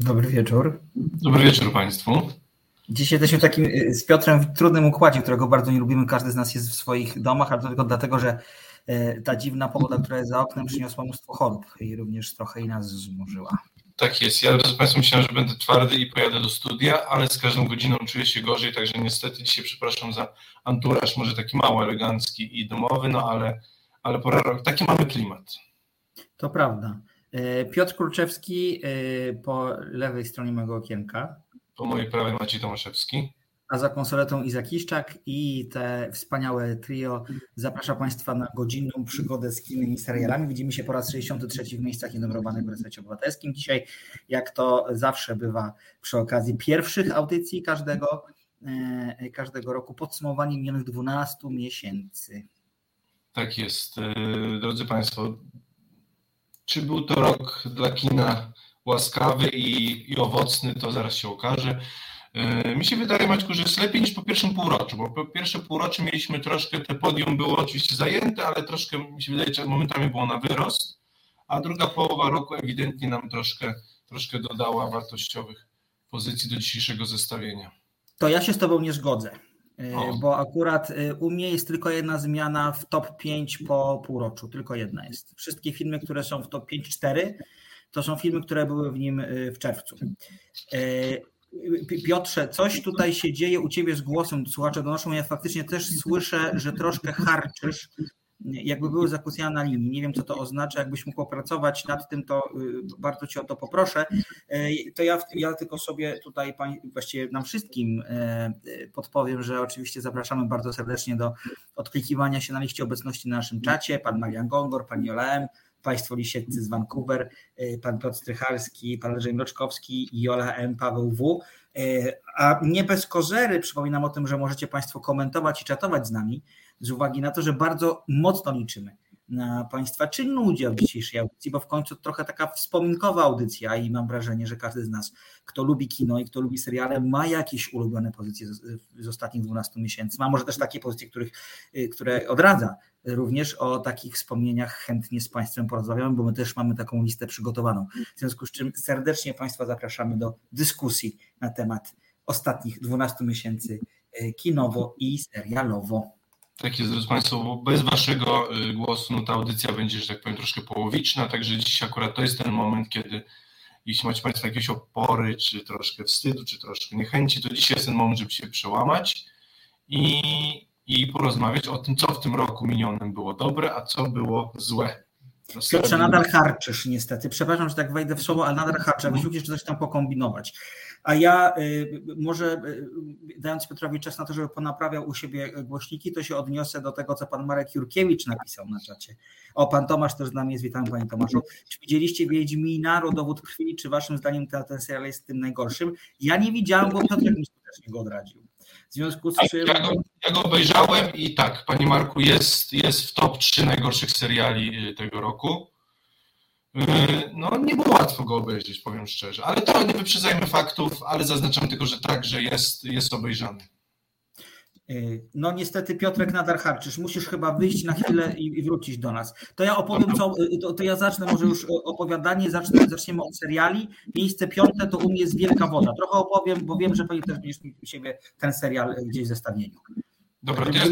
Dobry wieczór. Dobry wieczór Państwu. Dzisiaj jesteśmy takim y, z Piotrem w trudnym układzie, którego bardzo nie lubimy. Każdy z nas jest w swoich domach, ale to tylko dlatego, że y, ta dziwna pogoda, która jest za oknem, przyniosła mnóstwo chorób i również trochę i nas zmurzyła. Tak jest. Ja z Państwem myślałem, że będę twardy i pojadę do studia, ale z każdą godziną czuję się gorzej, także niestety dzisiaj przepraszam za anturaż, może taki mało elegancki i domowy, no ale, ale pora rok. Taki mamy klimat. To prawda. Y, Piotr Kurczewski po lewej stronie mojego okienka. Po mojej prawej Maciej Tomaszewski. A za konsoletą Izak Kiszczak i te wspaniałe trio zaprasza Państwa na godzinną przygodę z kinem i serialami. Widzimy się po raz 63 w miejscach nienumerowanych w Resecie Obywatelskim. Dzisiaj, jak to zawsze bywa przy okazji pierwszych audycji każdego, e, każdego roku, podsumowanie minionych 12 miesięcy. Tak jest. E, drodzy Państwo, czy był to rok dla kina łaskawy i, i owocny, to zaraz się okaże. E, mi się wydaje, Maćku, że jest lepiej niż po pierwszym półroczu, bo po pierwsze półrocze mieliśmy troszkę, te podium było oczywiście zajęte, ale troszkę, mi się wydaje, że momentami było na wyrost, a druga połowa roku ewidentnie nam troszkę, troszkę dodała wartościowych pozycji do dzisiejszego zestawienia. To ja się z Tobą nie zgodzę, o. bo akurat e, u mnie jest tylko jedna zmiana w top 5 po półroczu, tylko jedna jest. Wszystkie filmy, które są w top 5-4 to są filmy, które były w nim y, w czerwcu. Piotrze, coś tutaj się dzieje u ciebie z głosem, słuchacze donoszą, ja faktycznie też słyszę, że troszkę harczysz, jakby były zakłócenia na linii. Nie wiem, co to oznacza. Jakbyś mógł opracować nad tym, to y, bardzo cię o to poproszę. To ja, ja tylko sobie tutaj, właściwie nam wszystkim podpowiem, że oczywiście zapraszamy bardzo serdecznie do odklikiwania się na liście obecności na naszym czacie. Pan Marian Gongor, Pan Jola M., Państwo Lisieccy z Vancouver, pan Piotr Strychalski, pan Leszek Mroczkowski, Jola M, Paweł W. A nie bez kozery przypominam o tym, że możecie Państwo komentować i czatować z nami, z uwagi na to, że bardzo mocno liczymy na Państwa czynny udział w dzisiejszej audycji, bo w końcu trochę taka wspominkowa audycja i mam wrażenie, że każdy z nas, kto lubi kino i kto lubi seriale, ma jakieś ulubione pozycje z, ostatnich 12 miesięcy. Ma może też takie pozycje, których, y, które odradza. Również o takich wspomnieniach chętnie z Państwem porozmawiamy, bo my też mamy taką listę przygotowaną. W związku z czym serdecznie Państwa zapraszamy do dyskusji na temat ostatnich 12 miesięcy y, kinowo i serialowo. Tak jest, drodzy Państwo, bo bez Waszego y, głosu no, ta audycja będzie, że tak powiem, troszkę połowiczna, także dziś akurat to jest ten moment, kiedy jeśli macie Państwo jakieś opory, czy troszkę wstydu, czy troszkę niechęci, to dzisiaj jest ten moment, żeby się przełamać i, i porozmawiać o tym, co w tym roku minionym było dobre, a co było złe. Piotrze, nadal harczysz niestety. Przepraszam, że tak wejdę w słowo, ale nadal harczę. Musisz jeszcze coś tam pokombinować. A ja y, może y, dając Piotrowi czas na to, żeby ponaprawiał u siebie głośniki, to się odniosę do tego, co pan Marek Jurkiewicz napisał na czacie. O, pan Tomasz też z nami jest. Witam panie Tomaszu. Czy widzieliście Wiedźmina, Rodowód Krwi? Czy waszym zdaniem ten, ten serial jest tym najgorszym? Ja nie widziałem, bo Piotrek mi skutecznie go odradził. W związku z czym... Ja go, ja go obejrzałem i tak, panie Marku, jest, jest w top 3 najgorszych seriali y, tego roku. Y, no, nie było łatwo go obejrzeć, powiem szczerze, ale to nie wyprzedzajmy faktów, ale zaznaczam tylko, że tak, że jest, jest obejrzany. Y, no niestety Piotrek nadal harczysz, musisz chyba wyjść na chwilę i, wrócić do nas. To ja opowiem, co, to, to, ja zacznę może już opowiadanie, zacznę, zaczniemy od seriali. Miejsce piąte to u mnie jest Wielka Woda. Trochę opowiem, bo wiem, że pewnie też będziesz u siebie ten serial gdzieś w zestawieniu. Dobra, to ja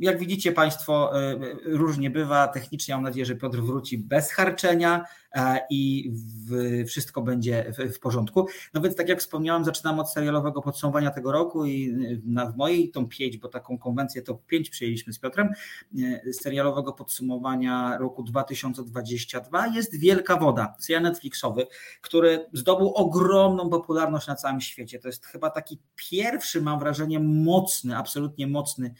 jak widzicie Państwo, e, różnie bywa. Technicznie mam nadzieję, że Piotr wróci bez harczenia e, i wszystko będzie w porządku. No więc tak jak wspomniałem, zaczynam od serialowego podsumowania tego roku i w mojej tą 5, bo taką konwencję to 5 przyjęliśmy z Piotrem, serialowego podsumowania roku 2022 jest Wielka Woda, serial Netflixowy, który zdobył ogromną popularność na całym świecie. To jest chyba taki pierwszy, mam wrażenie, mocny, absolutnie mocny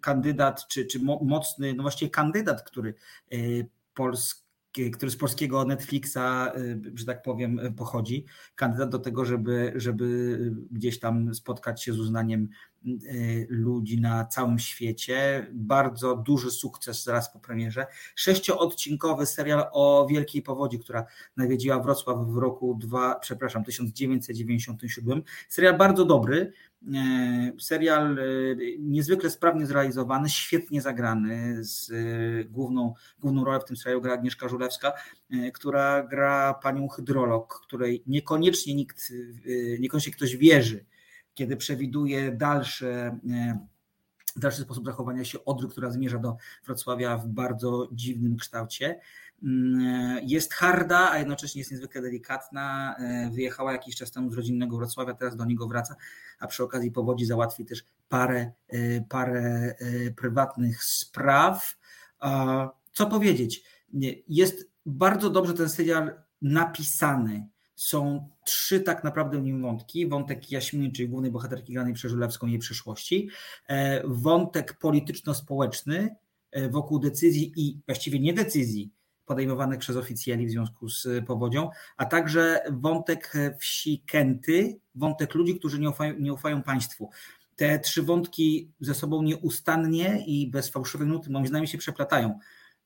kandydat, czy, czy mocny, no właściwie kandydat, który e, polski który z polskiego Netflixa, e, że tak powiem, pochodzi. Kandydat do tego, żeby, żeby gdzieś tam spotkać się z uznaniem ludzi na całym świecie. Bardzo duży sukces zaraz po premierze. Sześcioodcinkowy serial o Wielkiej Powodzi, która nawiedziła Wrocław w roku 2, przepraszam, 1997. Serial bardzo dobry. E, serial e, niezwykle sprawnie zrealizowany, świetnie zagrany, z główną, główną rolę w tym serialu gra Agnieszka Żulewska, która gra panią hydrolog, której niekoniecznie nikt, niekoniecznie ktoś wierzy, kiedy przewiduje dalsze dalszy sposób zachowania się Odry, która zmierza do Wrocławia w bardzo dziwnym kształcie. Mm, jest harda, a jednocześnie jest niezwykle delikatna. E, wyjechała jakiś czas temu z rodzinnego Wrocławia, teraz do niego wraca, a przy okazji powodzi załatwi też parę, e, parę e, prywatnych spraw. Co powiedzieć? Jest bardzo dobrze ten serial napisany. Są trzy tak naprawdę w nim wątki. Wątek Jaśminy, czyli głównej bohaterki granej przez Żulewską jej przyszłości. Wątek polityczno-społeczny wokół decyzji i właściwie nie decyzji, podejmowanych przez oficjeli w związku z powodzią, a także wątek wsi Kenty, wątek ludzi, którzy nie ufają, nie ufają państwu. Te trzy wątki ze sobą nieustannie i bez fałszywej nuty, moim zdaniem, się przeplatają.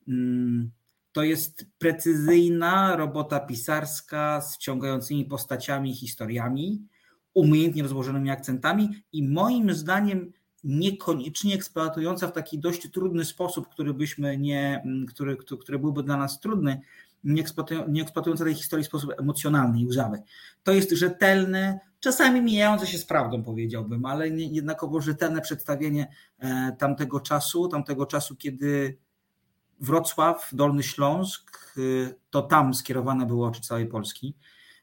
Mm, to jest precyzyjna robota pisarska z wciągającymi postaciami, historiami, umiejętnie rozłożonymi akcentami i moim zdaniem niekoniecznie eksploatująca w taki dość trudny sposób, który byśmy nie, mm, który, który byłby dla nas trudny, nie, nie eksploatująca tej historii w sposób emocjonalny i łzawy. To jest rzetelne, czasami mijające się z prawdą, powiedziałbym, ale nie, jednakowo rzetelne przedstawienie e, tamtego czasu, tamtego czasu, kiedy Wrocław, Dolny Śląsk, e, to tam skierowane było oczy całej Polski.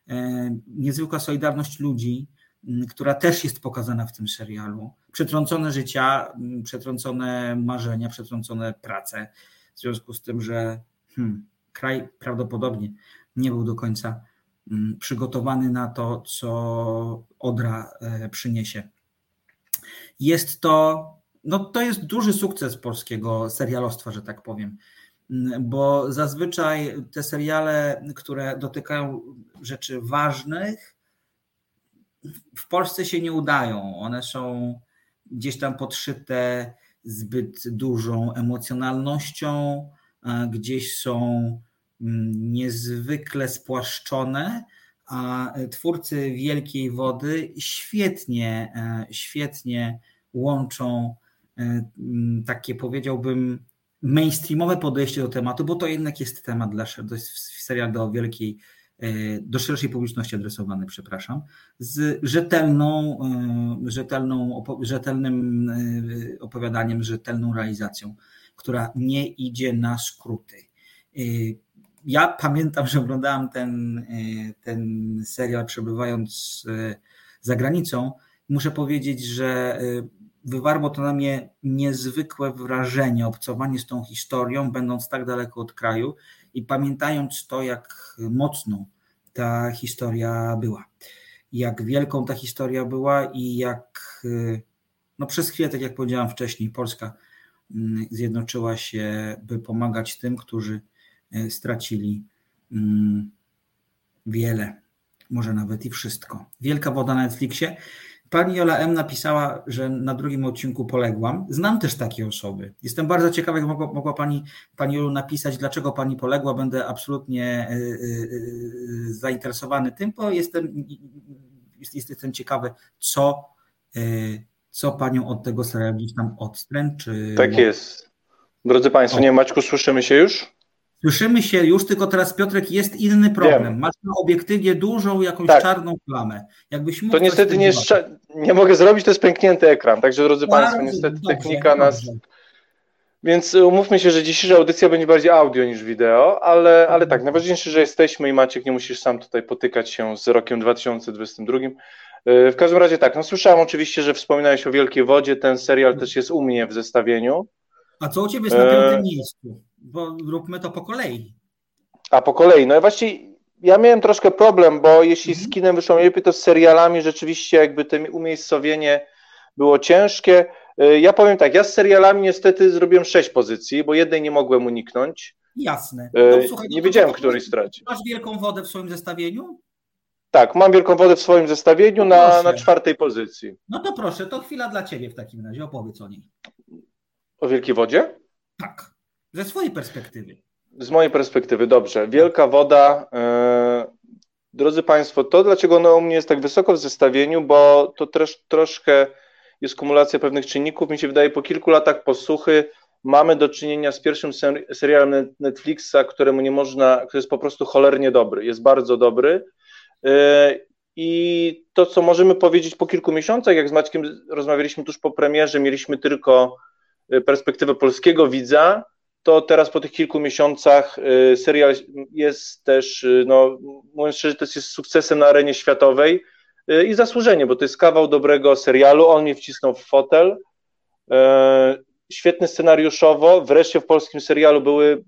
E, niezwykła solidarność ludzi, która też jest pokazana w tym serialu. Przetrącone życia, przetrącone marzenia, przetrącone prace, w związku z tym, że hmm, kraj prawdopodobnie nie był do końca przygotowany na to, co Odra e, przyniesie. Jest to, no to jest duży sukces polskiego serialostwa, że tak powiem, bo zazwyczaj te seriale, które dotykają rzeczy ważnych, w Polsce się nie udają. One są gdzieś tam podszyte zbyt dużą emocjonalnością, gdzieś są mm, niezwykle spłaszczone, a twórcy Wielkiej Wody świetnie, e, świetnie łączą takie powiedziałbym mainstreamowe podejście do tematu, bo to jednak jest temat dla, serial do Wielkiej E, do szerszej publiczności adresowany, przepraszam, z rzetelną, e, rzetelną, rzetelnym e, opowiadaniem, rzetelną realizacją, która nie idzie na skróty. Ja pamiętam, że oglądałem ten, ten serial przebywając za granicą. Muszę powiedzieć, że wywarło to na mnie niezwykłe wrażenie, obcowanie z tą historią, będąc tak daleko od kraju i pamiętając to, jak mocno ta historia była, jak wielką ta historia była i jak no przez chwilę, tak jak powiedziałam wcześniej, Polska mm, zjednoczyła się, by pomagać tym, którzy e, stracili mm, wiele, może nawet i wszystko. Wielka woda na Netflixie. Pani Jola M. napisała, że na drugim odcinku poległam. Znam też takie osoby. Jestem bardzo ciekawy, jak mogła, mogła pani, pani Jolu napisać, dlaczego Pani poległa. Będę absolutnie y, y, y, zainteresowany tym, bo jestem, jestem ciekawy, co, co Panią od tego serialu gdzieś tam odstręczy. Tak jest. Drodzy Państwo, nie Maćku, słyszymy się już? Słyszymy się już, tylko teraz Piotrek jest inny problem. Wiem. Masz na obiektywie dużą jakąś tak. czarną plamę. Jakbyś mógł to niestety nie, nie mogę zrobić, to jest pęknięty ekran. Także drodzy Państwo, niestety dobrze, technika nas. Więc umówmy się, że dzisiejsza audycja będzie bardziej audio niż wideo, ale, ale tak, najważniejsze, że jesteśmy i Maciek nie musisz sam tutaj potykać się z rokiem 2022. E, w każdym razie tak, no słyszałem oczywiście, że wspominałeś o Wielkiej Wodzie, ten serial też jest u mnie w zestawieniu. A co u Ciebie jest na piątym e... miejscu? Bo róbmy to po kolei. A po kolei, no właśnie ja miałem troszkę problem, bo jeśli z mhm. kinem wyszło lepiej, to z serialami rzeczywiście jakby to umiejscowienie było ciężkie. Y, ja powiem tak, ja z serialami niestety zrobiłem sześć pozycji, bo jednej nie mogłem uniknąć. Jasne. Y, no, słuchaj, nie wiedziałem, której stracić. Masz wielką wodę w swoim zestawieniu? Tak, mam Wielką Wodę w swoim zestawieniu no na, na czwartej pozycji. No to proszę, to chwila dla Ciebie w takim razie, opowiedz o niej. O Wielkiej Wodzie? Tak, ze swojej perspektywy. Z mojej perspektywy, dobrze. Wielka Woda, yy, drodzy Państwo, to dlaczego ona u mnie jest tak wysoko w zestawieniu, bo to też troszkę jest kumulacja pewnych czynników. Mi się wydaje, po kilku latach posłuchy mamy do czynienia z pierwszym serialem Netflixa, któremu nie można, który jest po prostu cholernie dobry, jest bardzo dobry. Y, I to, co możemy powiedzieć po kilku miesiącach, jak z Maćkiem rozmawialiśmy tuż po premierze, mieliśmy tylko y, perspektywę polskiego widza, to teraz po tych kilku miesiącach y, serial jest też, no, mówiąc szczerze, to jest sukcesem na arenie światowej i zasłużenie, bo to jest kawał dobrego serialu, on mnie wcisnął w fotel, świetny scenariuszowo, wreszcie w polskim serialu były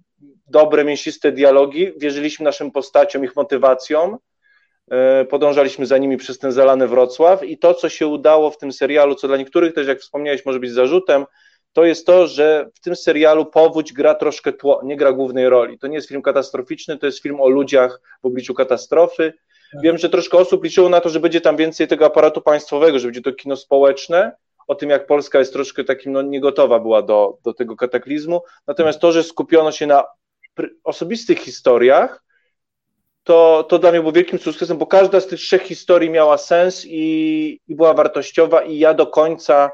dobre, mięsiste dialogi, wierzyliśmy naszym postaciom, ich motywacjom, e, podążaliśmy za nimi przez ten zalany Wrocław. I to, co się udało w tym serialu, co dla niektórych też, jak wspomniałeś, może być zarzutem, to jest to, że w tym serialu powódź gra troszkę tło, nie gra głównej roli. To nie jest film katastroficzny, to jest film o ludziach w obliczu katastrofy. Tak. Wiem, że troszkę osób liczyło na to, że będzie tam więcej tego aparatu państwowego, że będzie to kino społeczne, o tym, jak Polska jest troszkę takim, no niegotowa była do, do tego kataklizmu. Natomiast to, że skupiono się na osobistych historiach, to, to dla mnie było wielkim sukcesem, bo każda z tych trzech historii miała sens i, i była wartościowa i ja do końca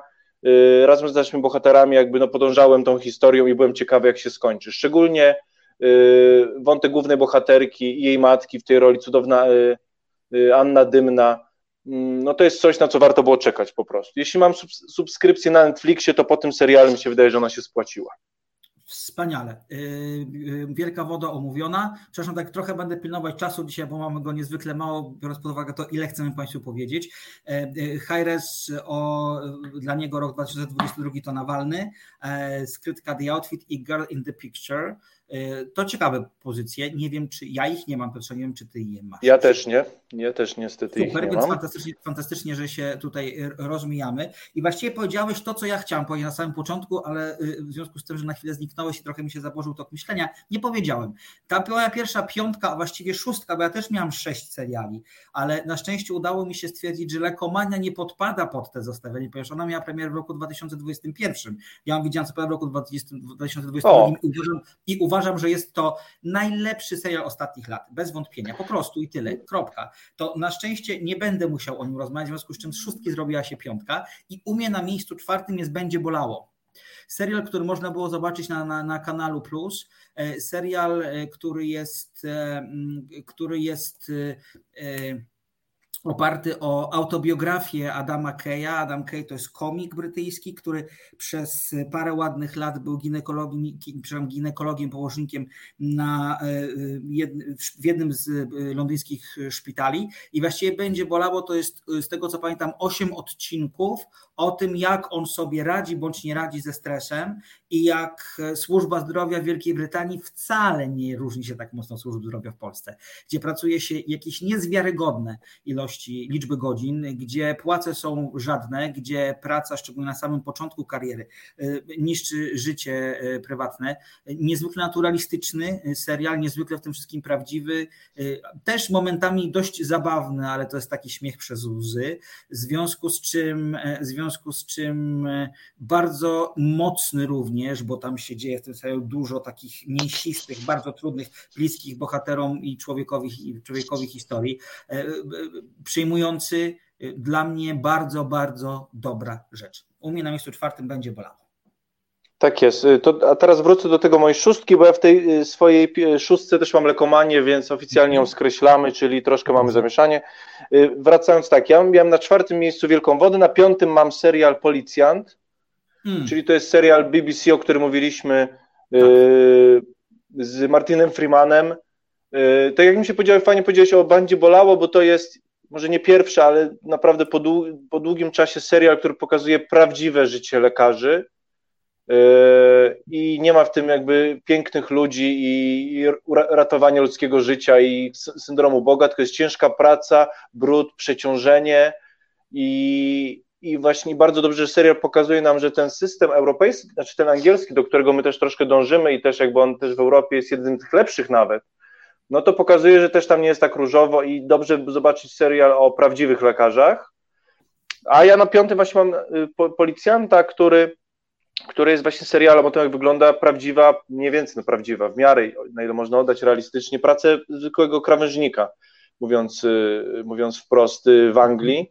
razem z naszymi bohaterami jakby no podążałem tą historią i byłem ciekawy, jak się skończy. Szczególnie y, wątek głównej bohaterki i jej matki w tej roli cudowna y, y Anna Dymna, Mm, no to jest coś, na co warto było czekać po prostu. Jeśli mam subskrypcję na Netflixie, to po tym serialu mi się wydaje, że ona się spłaciła. Wspaniale. Y, y, wielka woda omówiona. Przepraszam, tak trochę będę pilnować czasu dzisiaj, bo mamy go niezwykle mało, biorąc pod uwagę to, ile chcemy Państwu powiedzieć. E, y, o, dla niego rok 2022 to Nawalny, e, skrytka The Outfit i Girl in the Picture. E, to ciekawe pozycje. Nie wiem, czy ja ich nie mam, Piotrze, nie wiem, czy ty je masz. Ja też nie. Ja też niestety Super, ich nie więc mam. Fantastycznie, fantastycznie, że się tutaj rozmijamy. I właściwie powiedziałeś to, co ja chciałem powiedzieć na samym początku, ale w związku z tym, że na chwilę zniknąłeś i trochę mi się założył tok myślenia, nie powiedziałem. Ta moja pierwsza piątka, a właściwie szóstka, bo ja też miałam sześć seriali, ale na szczęście udało mi się stwierdzić, że Lekomania nie podpada pod te zestawienie, ponieważ ona miała premierę w roku 2021. Ja ją widziałam co prawda w roku 20, 2022 i uważam, i uważam uważam, że jest to najlepszy serial ostatnich lat, bez wątpienia, po prostu i tyle, kropka. To na szczęście nie będę musiał o nim rozmawiać, w związku z czym z szóstki zrobiła się piątka i u mnie na miejscu czwartym jest Będzie Bolało. Serial, który można było zobaczyć na, na, na kanalu Plus, e, serial, e, który jest, e, który jest oparty o autobiografię Adama Keya. Adam Key to jest komik brytyjski, który przez parę ładnych lat był ginekologiem, ginekologiem położnikiem na, e, w jednym z e, londyńskich szpitali i właściwie będzie bolało, to jest z tego co pamiętam osiem odcinków o tym, jak on sobie radzi bądź nie radzi ze stresem i jak służba zdrowia w Wielkiej Brytanii wcale nie różni się tak mocno od służby zdrowia w Polsce, gdzie pracuje się jakieś niezwiarygodne ilości, liczby godzin, gdzie płace są żadne, gdzie praca, szczególnie na samym początku kariery, y, niszczy życie y, prywatne. Niezwykle naturalistyczny serial, niezwykle w tym wszystkim prawdziwy, y, też momentami dość zabawny, ale to jest taki śmiech przez łzy, w związku z czym, w związku z czym bardzo mocny również bo tam się dzieje w tym serialu dużo takich mięsistych, bardzo trudnych, bliskich bohaterom i człowiekowi, człowiekowi historii. Przyjmujący e, dla mnie bardzo, bardzo dobra rzecz. U mnie na miejscu czwartym będzie bolało. Tak jest. To, a teraz wrócę do tego mojej szóstki, bo ja w tej swojej szóstce też mam lekomanię, więc oficjalnie ją skreślamy, czyli troszkę mamy zamieszanie. Wracając tak, ja miałem na czwartym miejscu Wielką Wodę, na piątym mam serial Policjant, Hmm. Czyli to jest serial BBC, o którym mówiliśmy tak. y, z Martinem Freemanem. Y, tak jak mi się powiedziałeś, fajnie powiedziałeś o Bandzie Bolało, bo to jest może nie pierwszy, ale naprawdę po, po długim czasie serial, który pokazuje prawdziwe życie lekarzy y, i nie ma w tym jakby pięknych ludzi i, ratowania ludzkiego życia i syndromu Boga, tylko jest ciężka praca, brud, przeciążenie i, i właśnie bardzo dobrze, że serial pokazuje nam, że ten system europejski, znaczy ten angielski, do którego my też troszkę dążymy i też jakby on też w Europie jest jednym z lepszych nawet, no to pokazuje, że też tam nie jest tak różowo i dobrze zobaczyć serial o prawdziwych lekarzach. A ja na piątym właśnie mam y, policjanta, który, który jest właśnie serialem o tym, jak wygląda prawdziwa, mniej więcej no prawdziwa, w miarę, na ile można oddać realistycznie, pracę zwykłego krawężnika, mówiąc, y, mówiąc wprost, y, w Anglii.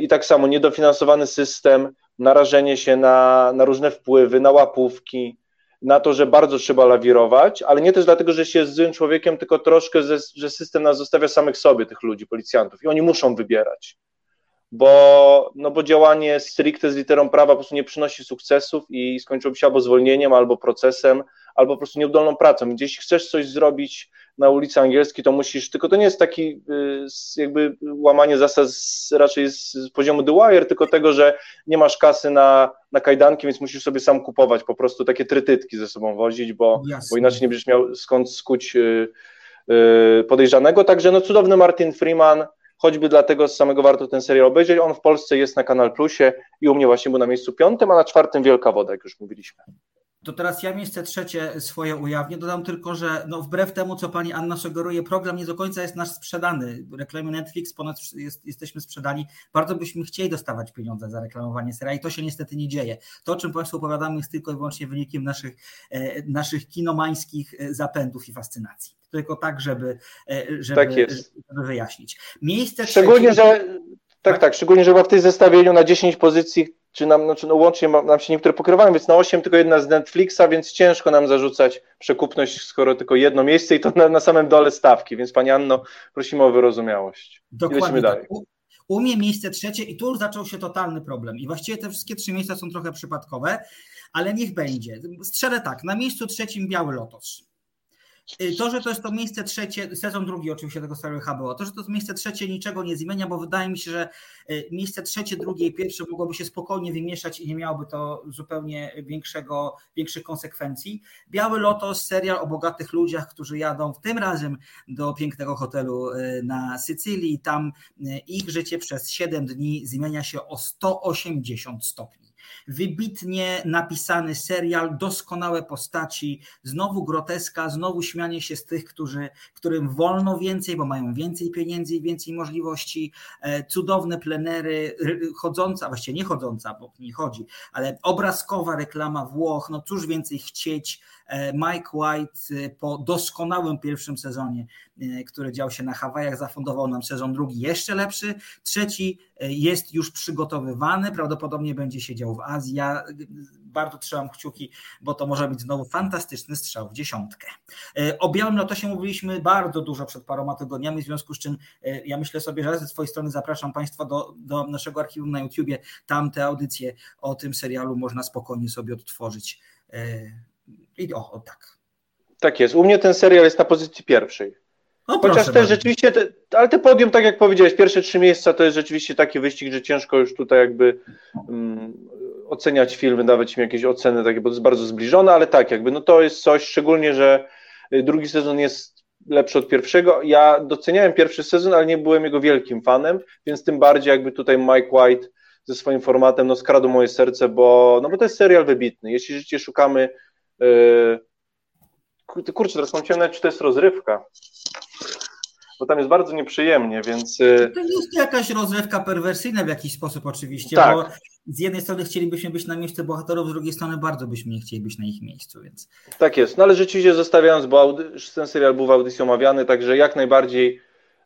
I tak samo niedofinansowany system, narażenie się na, na różne wpływy, na łapówki, na to, że bardzo trzeba lawirować, ale nie też dlatego, że się jest złym człowiekiem, tylko troszkę, że, że system nas zostawia samych sobie, tych ludzi, policjantów, i oni muszą wybierać. Bo, no bo działanie stricte z literą prawa po prostu nie przynosi sukcesów i skończyłoby się albo zwolnieniem, albo procesem, albo po prostu nieudolną pracą. Gdzieś chcesz coś zrobić na ulicy Angielskiej, to musisz, tylko to nie jest taki y, jakby łamanie zasad raczej z, z poziomu The Wire, tylko tego, że nie masz kasy na, na kajdanki, więc musisz sobie sam kupować po prostu takie trytytki ze sobą wozić, bo, bo inaczej nie będziesz miał skąd skuć yy, yy, podejrzanego. Także no cudowny Martin Freeman, choćby dlatego z samego warto ten serial obejrzeć. On w Polsce jest na Kanal Plusie i u mnie właśnie był na miejscu piątym, a na czwartym Wielka Woda, jak już mówiliśmy. To teraz ja miejsce trzecie swoje ujawnię. Dodam tylko, że no wbrew temu, co pani Anna sugeruje, program nie do końca jest nasz sprzedany. Reklamy Netflix ponad jest, jesteśmy sprzedani. Bardzo byśmy chcieli dostawać pieniądze za reklamowanie seriali. To się niestety nie dzieje. To, o czym Państwu opowiadamy, jest tylko i wyłącznie wynikiem naszych, e, naszych kinomańskich e, zapędów i fascynacji. Tylko tak, żeby, e, żeby, tak żeby wyjaśnić. Miejsce Szczególnie, trzecie... że tak, tak, szczególnie, że w tej zestawieniu na 10 pozycji czy nam, znaczy no łącznie nam się niektóre pokrywają, więc na 8 tylko jedna z Netflixa, więc ciężko nam zarzucać przekupność, skoro tylko jedno miejsce i to na, na samym dole stawki, więc Pani Anno, prosimy o wyrozumiałe. Dokładnie tak. U, u mnie miejsce trzecie i tu zaczął się totalny problem i właściwie te wszystkie trzy miejsca są trochę przypadkowe, ale niech będzie. Strzelę tak, na miejscu trzecim Biały Lotos. Y, to, że to jest to miejsce trzecie, sezon drugi oczywiście tego starego HBO, to, że to jest miejsce trzecie niczego nie zmienia, bo wydaje mi się, że y, miejsce trzecie, drugie i pierwsze mogłoby się spokojnie wymieszać i nie miałoby to zupełnie większego, większych konsekwencji. Biały Lotos, serial o bogatych ludziach, którzy jadą w tym razem do pięknego hotelu y, na Sycylii. Tam ich życie przez 7 dni zmienia się o 180 stopni wybitnie napisany serial, doskonałe postaci, znowu groteska, znowu śmianie się z tych, którzy, którym wolno więcej, bo mają więcej pieniędzy i więcej możliwości, e, cudowne plenery, chodząca, właściwie nie chodząca, bo nie chodzi, ale obrazkowa reklama Włoch, no cóż więcej chcieć, E, Mike White e, po doskonałym pierwszym sezonie, który dział się na Hawajach, zafundował nam sezon drugi jeszcze lepszy. Trzeci jest już przygotowywany, prawdopodobnie będzie się dział w Azji. Ja bardzo trzymam kciuki, bo to może być znowu fantastyczny strzał w dziesiątkę. O Białym Lotosie mówiliśmy bardzo dużo przed paroma tygodniami, w związku z czym ja myślę sobie, że ze swojej strony zapraszam Państwa do, do naszego archiwum na YouTubie. Tam te audycje o tym serialu można spokojnie sobie odtworzyć i o, o tak. Tak jest. U mnie ten serial jest na pozycji pierwszej. No, Chociaż też rzeczywiście, te, ale te podium, tak jak powiedziałeś, pierwsze trzy miejsca to jest rzeczywiście taki wyścig, że ciężko już tutaj jakby um, oceniać filmy, dawać im jakieś oceny takie, bo to jest bardzo zbliżone, ale tak jakby, no to jest coś, szczególnie, że y, drugi sezon jest lepszy od pierwszego. Ja doceniałem pierwszy sezon, ale nie byłem jego wielkim fanem, więc tym bardziej jakby tutaj Mike White ze swoim formatem no skradł moje serce, bo, no bo to jest serial wybitny. Jeśli życie szukamy Yy, kurczę, teraz mam ciemne, czy to jest rozrywka. Bo tam jest bardzo nieprzyjemnie, więc. Yy, to jest jakaś rozrywka perwersyjna w jakiś sposób, oczywiście. Tak. Bo z jednej strony chcielibyśmy być na miejscu bohaterów, z drugiej strony bardzo byśmy nie chcieli być na ich miejscu. Więc... Tak jest. No ale rzeczywiście zostawiając, bo ten serial był w audycji omawiany, także jak najbardziej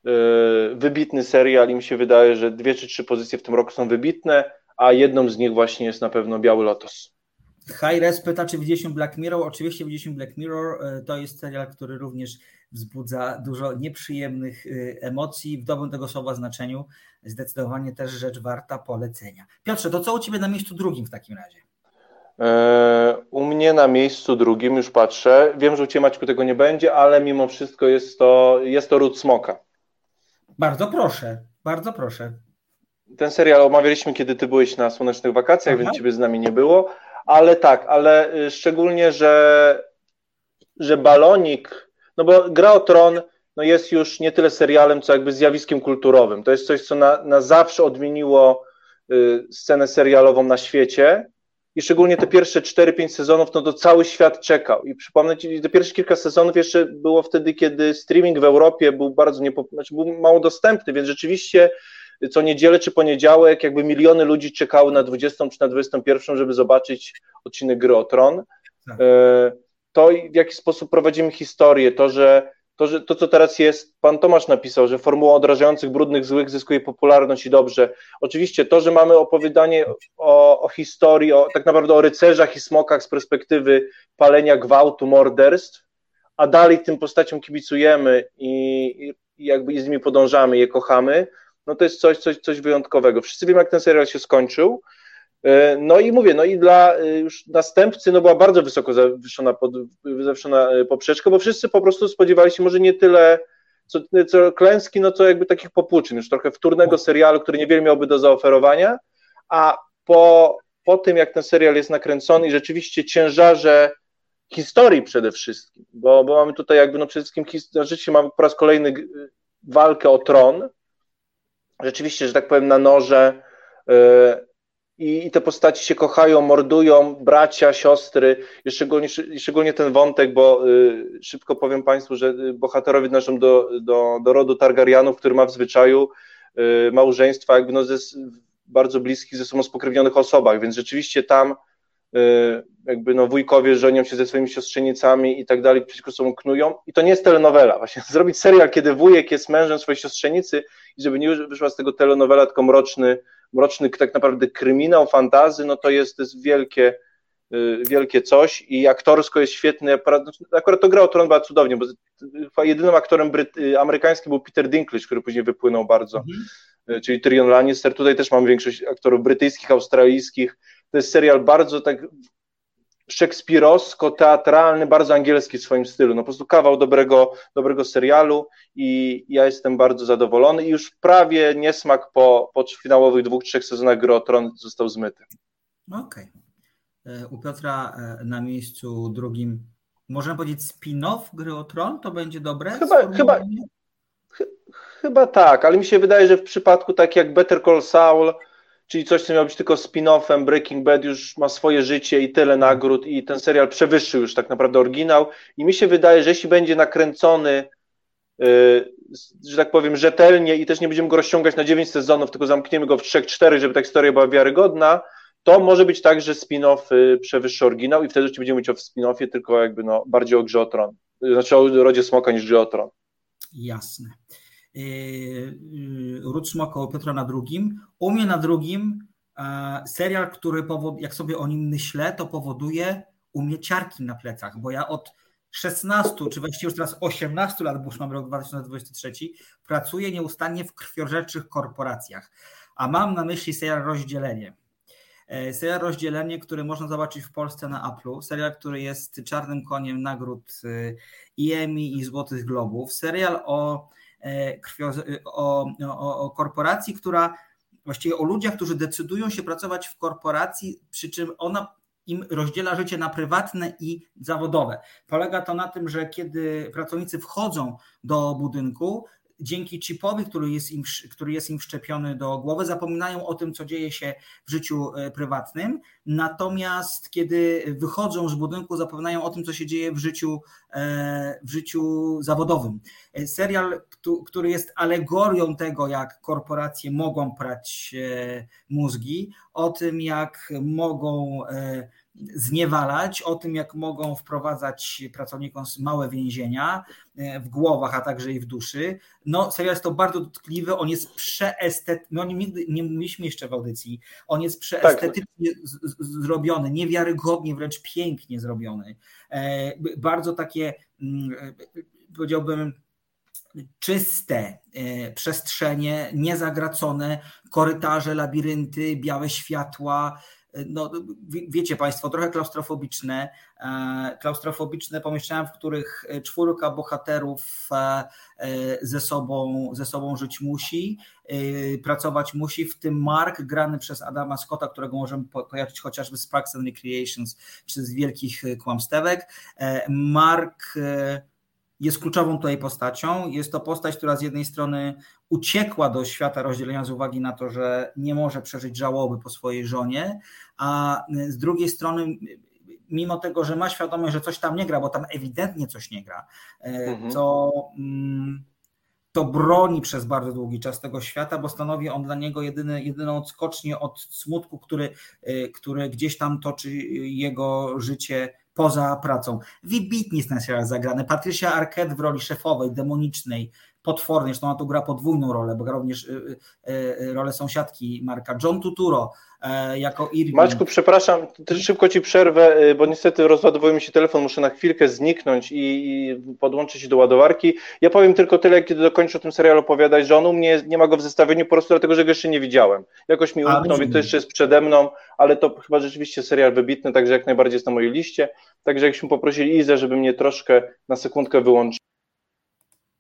yy, wybitny serial i mi się wydaje, że dwie czy trzy pozycje w tym roku są wybitne, a jedną z nich właśnie jest na pewno Biały Lotos. High Res pyta, czy widzieliśmy Black Mirror. Oczywiście widzieliśmy Black Mirror. E, to jest serial, który również wzbudza dużo nieprzyjemnych e, emocji w dobrym tego słowa znaczeniu. Zdecydowanie też rzecz warta polecenia. Piotrze, to co u Ciebie na miejscu drugim w takim razie? E, u mnie na miejscu drugim już patrzę. Wiem, że u Ciebie Maćku tego nie będzie, ale mimo wszystko jest to, jest to Ród Smoka. Bardzo proszę, bardzo proszę. Ten serial omawialiśmy, kiedy Ty byłeś na słonecznych wakacjach, Aha. więc Ciebie z nami nie było ale tak, ale y, szczególnie, że, że balonik, no bo gra o tron no jest już nie tyle serialem, co jakby zjawiskiem kulturowym. To jest coś, co na, na zawsze odmieniło y, scenę serialową na świecie i szczególnie te pierwsze 4-5 sezonów, no to cały świat czekał. I przypomnę Ci, te pierwsze kilka sezonów jeszcze było wtedy, kiedy streaming w Europie był bardzo niepop... znaczy był mało dostępny, więc rzeczywiście co niedzielę czy poniedziałek jakby miliony ludzi czekały na 20 czy na 21, żeby zobaczyć odcinek Gry o Tron. Tak. E, to, w jaki sposób prowadzimy historię, to, że to, że to, co teraz jest, pan Tomasz napisał, że formuła odrażających, brudnych, złych zyskuje popularność i dobrze. Oczywiście to, że mamy opowiadanie o, o historii, o, tak naprawdę o rycerzach i smokach z perspektywy palenia, gwałtu, morderstw, a dalej tym postaciom kibicujemy i, i jakby z nimi podążamy, je kochamy, no to jest coś, coś, coś wyjątkowego. Wszyscy wiemy, jak ten serial się skończył. E, no i mówię, no i dla e, już następcy no była bardzo wysoko zawieszona, pod, zawieszona e, poprzeczka, bo wszyscy po prostu spodziewali się może nie tyle co, co klęski, no co jakby takich popłuczyn, już trochę wtórnego serialu, który niewiele miałby do zaoferowania, a po, po tym, jak ten serial jest nakręcony i rzeczywiście ciężarze historii przede wszystkim, bo, bo mamy tutaj jakby no przede wszystkim, rzeczywiście mamy po raz kolejny walkę o tron, rzeczywiście, że tak powiem, na noże, i, i te postaci się kochają, mordują, bracia, siostry, szczególnie, szczególnie ten wątek, bo y, szybko powiem Państwu, że y, bohaterowie należą do, do, do rodu Targaryanów, który ma w zwyczaju y, małżeństwa jakby no ze, bardzo bliskich ze sobą spokrewnionych osobach, więc rzeczywiście tam y, jakby no wujkowie żenią się ze swoimi siostrzenicami i tak dalej, przeciwko sobą knują. I to nie jest telenowela, właśnie zrobić serial, kiedy wujek jest mężem swojej siostrzenicy i żeby nie wyszła z tego telenowela, tylko mroczny mroczny tak naprawdę kryminał, fantazy, no to jest, to jest wielkie, y, wielkie coś i aktorsko jest świetny, akurat to gra o Tron była cudownie, bo jedynym aktorem Bryty, amerykańskim był Peter Dinklage, który później wypłynął bardzo, mhm. Y, czyli Tyrion Lannister, tutaj też mamy większość aktorów brytyjskich, australijskich, to jest serial bardzo tak szekspirowsko-teatralny, bardzo angielski w swoim stylu. No po prostu kawał dobrego, dobrego serialu i ja jestem bardzo zadowolony i już prawie niesmak po, po finałowych dwóch, trzech sezonach Gry został zmyty. Okej. Okay. E, u Piotra e, na miejscu drugim możemy powiedzieć spin-off Gry? To będzie dobre? Chyba, chyba, chyba tak, ale mi się wydaje, że w przypadku tak jak Better Call Saul czyli coś, co miało być tylko spin-offem, Breaking Bad już ma swoje życie i tyle nagród i ten serial przewyższył już tak naprawdę oryginał i mi się wydaje, że jeśli będzie nakręcony yy, że tak powiem rzetelnie i też nie będziemy go rozciągać na 9 sezonów, tylko zamkniemy go w 3-4, żeby ta historia była wiarygodna, to może być tak, że spin-off przewyższy oryginał i wtedy będziemy mówić o spin-offie, tylko jakby no, bardziej o grze o tron. Znaczy o rodzie smoka niż grze o tron. Jasne. Yy, yy, Ród Smoka Piotra na drugim. U mnie na drugim e, serial, który powod, jak sobie o nim myślę, to powoduje u mnie ciarki na plecach, bo ja od 16, czy właściwie już teraz 18 lat, bo już mam rok 2023, pracuję nieustannie w krwiożerczych korporacjach. A mam na myśli serial Rozdzielenie. E, serial Rozdzielenie, który można zobaczyć w Polsce na Apple. Serial, który jest czarnym koniem nagród Emmy i Złotych Globów. Serial o krwio, o, o, o korporacji, która właściwie o ludziach, którzy decydują się pracować w korporacji, przy czym ona im rozdziela życie na prywatne i zawodowe. Polega to na tym, że kiedy pracownicy wchodzą do budynku, dzięki chipowi, który jest, im, który jest im wszczepiony do głowy, zapominają o tym, co dzieje się w życiu e, prywatnym. Natomiast kiedy wychodzą z budynku, zapominają o tym, co się dzieje w życiu, e, w życiu zawodowym. E, serial, który jest alegorią tego, jak korporacje mogą prać mózgi, o tym, jak mogą zniewalać, o tym, jak mogą wprowadzać pracownikom małe więzienia e, w głowach, a także i w duszy. No, serial jest to bardzo dotkliwy, on jest przeestetyczny, no nigdy nie mówiliśmy jeszcze w audycji, on jest przeestetycznie tak. zrobiony, niewiarygodnie, wręcz pięknie zrobiony. E, bardzo takie, mm, e, powiedziałbym, czyste przestrzenie, niezagracone, korytarze, labirynty, białe światła, no, wiecie Państwo, trochę klaustrofobiczne. E, klaustrofobiczne pomieszczenia, w których czwórka bohaterów e, e, ze sobą, ze sobą żyć musi, pracować musi, w tym Mark, grany przez Adama Scotta, którego możemy kojarzyć chociażby z Parks and Recreations, czy z Wielkich Kłamstewek. Mark jest kluczową tutaj postacią. Jest to postać, która z jednej strony uciekła do świata rozdzielenia z uwagi na to, że nie może przeżyć żałoby po swojej żonie, a z drugiej strony mimo tego, że ma świadomość, że coś tam nie gra, bo tam ewidentnie coś nie gra, e, mhm. to, mm, to broni przez bardzo długi czas tego świata, bo stanowi on dla niego jedyny, jedyną odskocznię od smutku, który, e, który gdzieś tam toczy jego życie poza pracą. Wybitnie jest ten serial zagrany. Patricia Arquette w roli szefowej, demonicznej, potwornie, zresztą ona tu gra podwójną rolę, bo gra również y, y, y, rolę sąsiadki Marka. John Tuturo e, jako Irving. Maćku, przepraszam, szybko Ci przerwę, bo niestety rozładowuje mi się telefon, muszę na chwilkę zniknąć i podłączyć się do ładowarki. Ja powiem tylko tyle, kiedy dokończę o tym serialu opowiadać, że on u mnie nie ma go w zestawieniu po prostu dlatego, że go jeszcze nie widziałem. Jakoś mi umknął i to jeszcze jest przede mną, ale to chyba rzeczywiście serial wybitny, także jak najbardziej jest na mojej liście. Także jakbyśmy poprosili Izę, żeby mnie troszkę na sekundkę wyłączyć.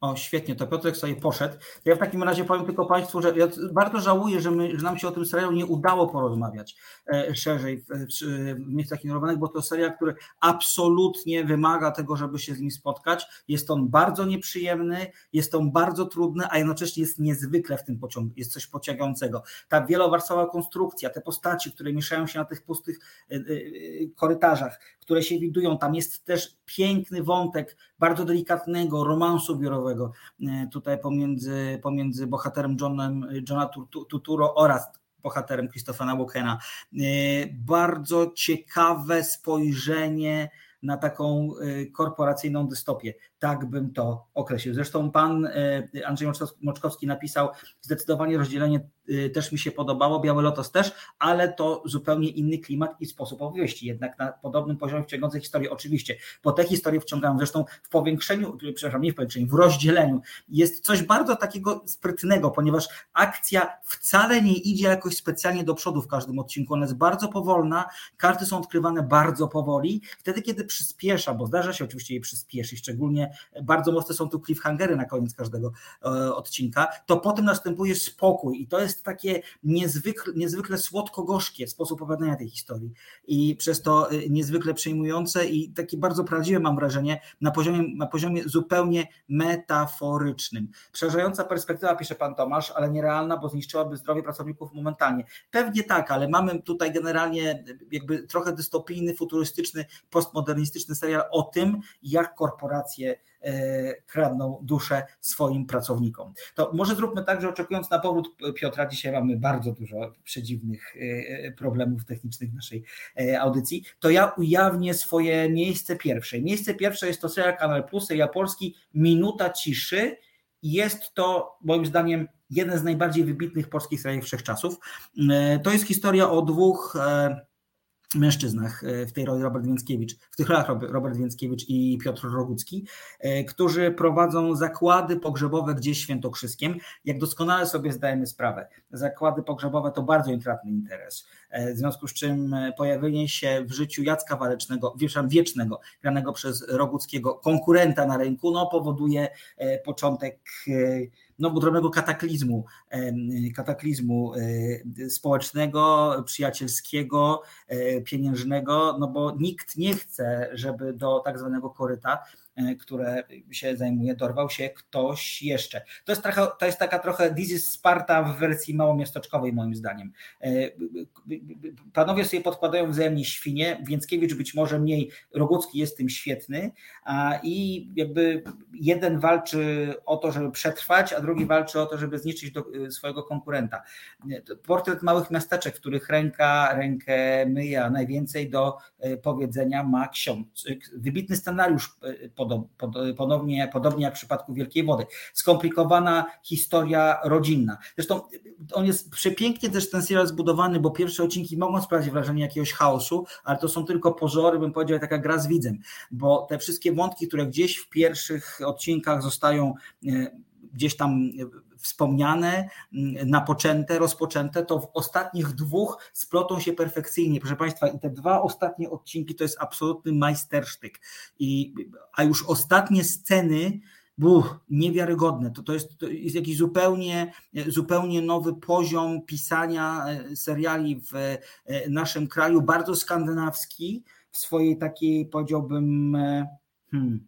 O, świetnie, to Piotrek sobie poszedł. Ja w takim razie powiem tylko Państwu, że ja bardzo żałuję, że, my, że nam się o tym serialu nie udało porozmawiać e, szerzej w, w, w miejscach inorowanych, bo to serial, który absolutnie wymaga tego, żeby się z nim spotkać. Jest on bardzo nieprzyjemny, jest on bardzo trudny, a jednocześnie jest niezwykle w tym pociągu, jest coś pociągającego. Ta wielowarstwowa konstrukcja, te postaci, które mieszają się na tych pustych e, e, korytarzach, które się widują, tam jest też piękny wątek bardzo delikatnego romansu biurowego e, tutaj pomiędzy, pomiędzy bohaterem Johnem, Johna Tuturo oraz bohaterem Christophera Walkena. E, bardzo ciekawe spojrzenie na taką e, korporacyjną dystopię. Tak bym to określił. Zresztą pan Andrzej Moczkowski napisał zdecydowanie rozdzielenie Y, też mi się podobało, Biały Lotos też, ale to zupełnie inny klimat i sposób opowieści, jednak na podobnym poziomie wciągającej historii, oczywiście, bo te historie wciągają, zresztą w powiększeniu, przepraszam, nie w powiększeniu, w rozdzieleniu jest coś bardzo takiego sprytnego, ponieważ akcja wcale nie idzie jakoś specjalnie do przodu w każdym odcinku, ona jest bardzo powolna, karty są odkrywane bardzo powoli, wtedy kiedy przyspiesza, bo zdarza się oczywiście jej przyspieszyć, szczególnie bardzo mocne są tu cliffhangery na koniec każdego e, odcinka, to potem następuje spokój i to jest takie niezwykle, niezwykle słodko-gorzkie sposób opowiadania tej historii i przez to y, niezwykle przejmujące i takie bardzo prawdziwe mam wrażenie na poziomie, na poziomie zupełnie metaforycznym. Przerażająca perspektywa, pisze pan Tomasz, ale nierealna, bo zniszczyłaby zdrowie pracowników momentalnie. Pewnie tak, ale mamy tutaj generalnie jakby trochę dystopijny, futurystyczny, postmodernistyczny serial o tym, jak korporacje E, kradną duszę swoim pracownikom. To może zróbmy tak, że oczekując na powrót Piotra, dzisiaj mamy bardzo dużo przedziwnych e, problemów technicznych w naszej e, audycji, to ja ujawnię swoje miejsce pierwsze. Miejsce pierwsze jest to serial Kanal Plus, ja polski Minuta Ciszy. Jest to moim zdaniem jeden z najbardziej wybitnych polskich seriali wszechczasów. To jest historia o dwóch mężczyznach e, w tej roli Robert Więckiewicz, w tych rolach Robert Więckiewicz i Piotr Rogucki, e, którzy prowadzą zakłady pogrzebowe gdzieś świętokrzyskiem. Jak doskonale sobie zdajemy sprawę, zakłady pogrzebowe to bardzo intratny interes, e, w związku z czym pojawienie się w życiu Jacka Walecznego, wiecznego, granego przez Roguckiego konkurenta na rynku, no powoduje początek no, drobnego kataklizmu, kataklizmu e, społecznego, przyjacielskiego, e, pieniężnego, no bo nikt nie chce, żeby do tak zwanego koryta E, które się zajmuje, dorwał się ktoś jeszcze. To jest, trochę, to jest taka trochę This is Sparta w wersji małomiasteczkowej moim zdaniem. Panowie sobie podkładają wzajemnie świnie, Więckiewicz być może mniej, Rogucki jest tym świetny a i jakby jeden walczy o to, żeby przetrwać, a drugi walczy o to, żeby zniszczyć do, e, swojego konkurenta. Portret małych miasteczek, w których ręka rękę myje, a najwięcej do powiedzenia ma ksiądz. Wybitny scenariusz pod ponownie, podobnie jak w przypadku Wielkiej Wody. Skomplikowana historia rodzinna. Zresztą on jest przepięknie też ten serial zbudowany, bo pierwsze odcinki mogą sprawić wrażenie jakiegoś chaosu, ale to są tylko pozory, bym powiedział, taka gra z widzem, bo te wszystkie wątki, które gdzieś w pierwszych odcinkach zostają e, gdzieś tam wspomniane, mm, napoczęte, rozpoczęte, to w ostatnich dwóch splotą się perfekcyjnie. Proszę Państwa, i te dwa ostatnie odcinki to jest absolutny majstersztyk. I, a już ostatnie sceny, Buch, niewiarygodne. To, to, jest, to jest jakiś zupełnie, zupełnie nowy poziom pisania e, seriali w e, naszym kraju, bardzo skandynawski, w swojej takiej, powiedziałbym, e, hmm,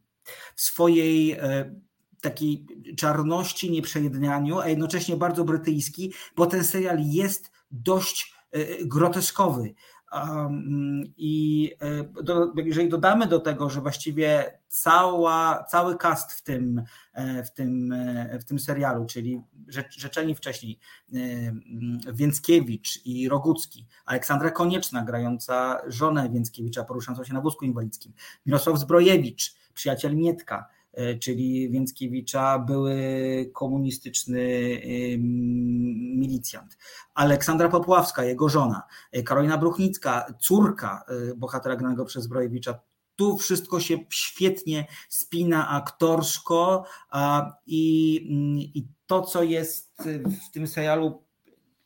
w swojej e, takiej czarności, nieprzejednianiu, a jednocześnie bardzo brytyjski, bo ten serial jest dość e, groteskowy. I e, do, jeżeli dodamy do tego, że właściwie cała, cały cast w tym, e, w, tym, w tym serialu, czyli rzeczeni wcześniej Więckiewicz i Rogucki, Aleksandra Konieczna grająca żonę Więckiewicza poruszającą się na wózku inwalidzkim, Mirosław Zbrojewicz, przyjaciel Mietka, E, czyli Więckiewicza, były komunistyczny milicjant. Aleksandra Popławska, jego żona, e, Karolina Bruchnicka, córka e, bohatera granego przez Zbrojewicza, tu wszystko się świetnie spina aktorsko i, mm, i to, co jest w tym serialu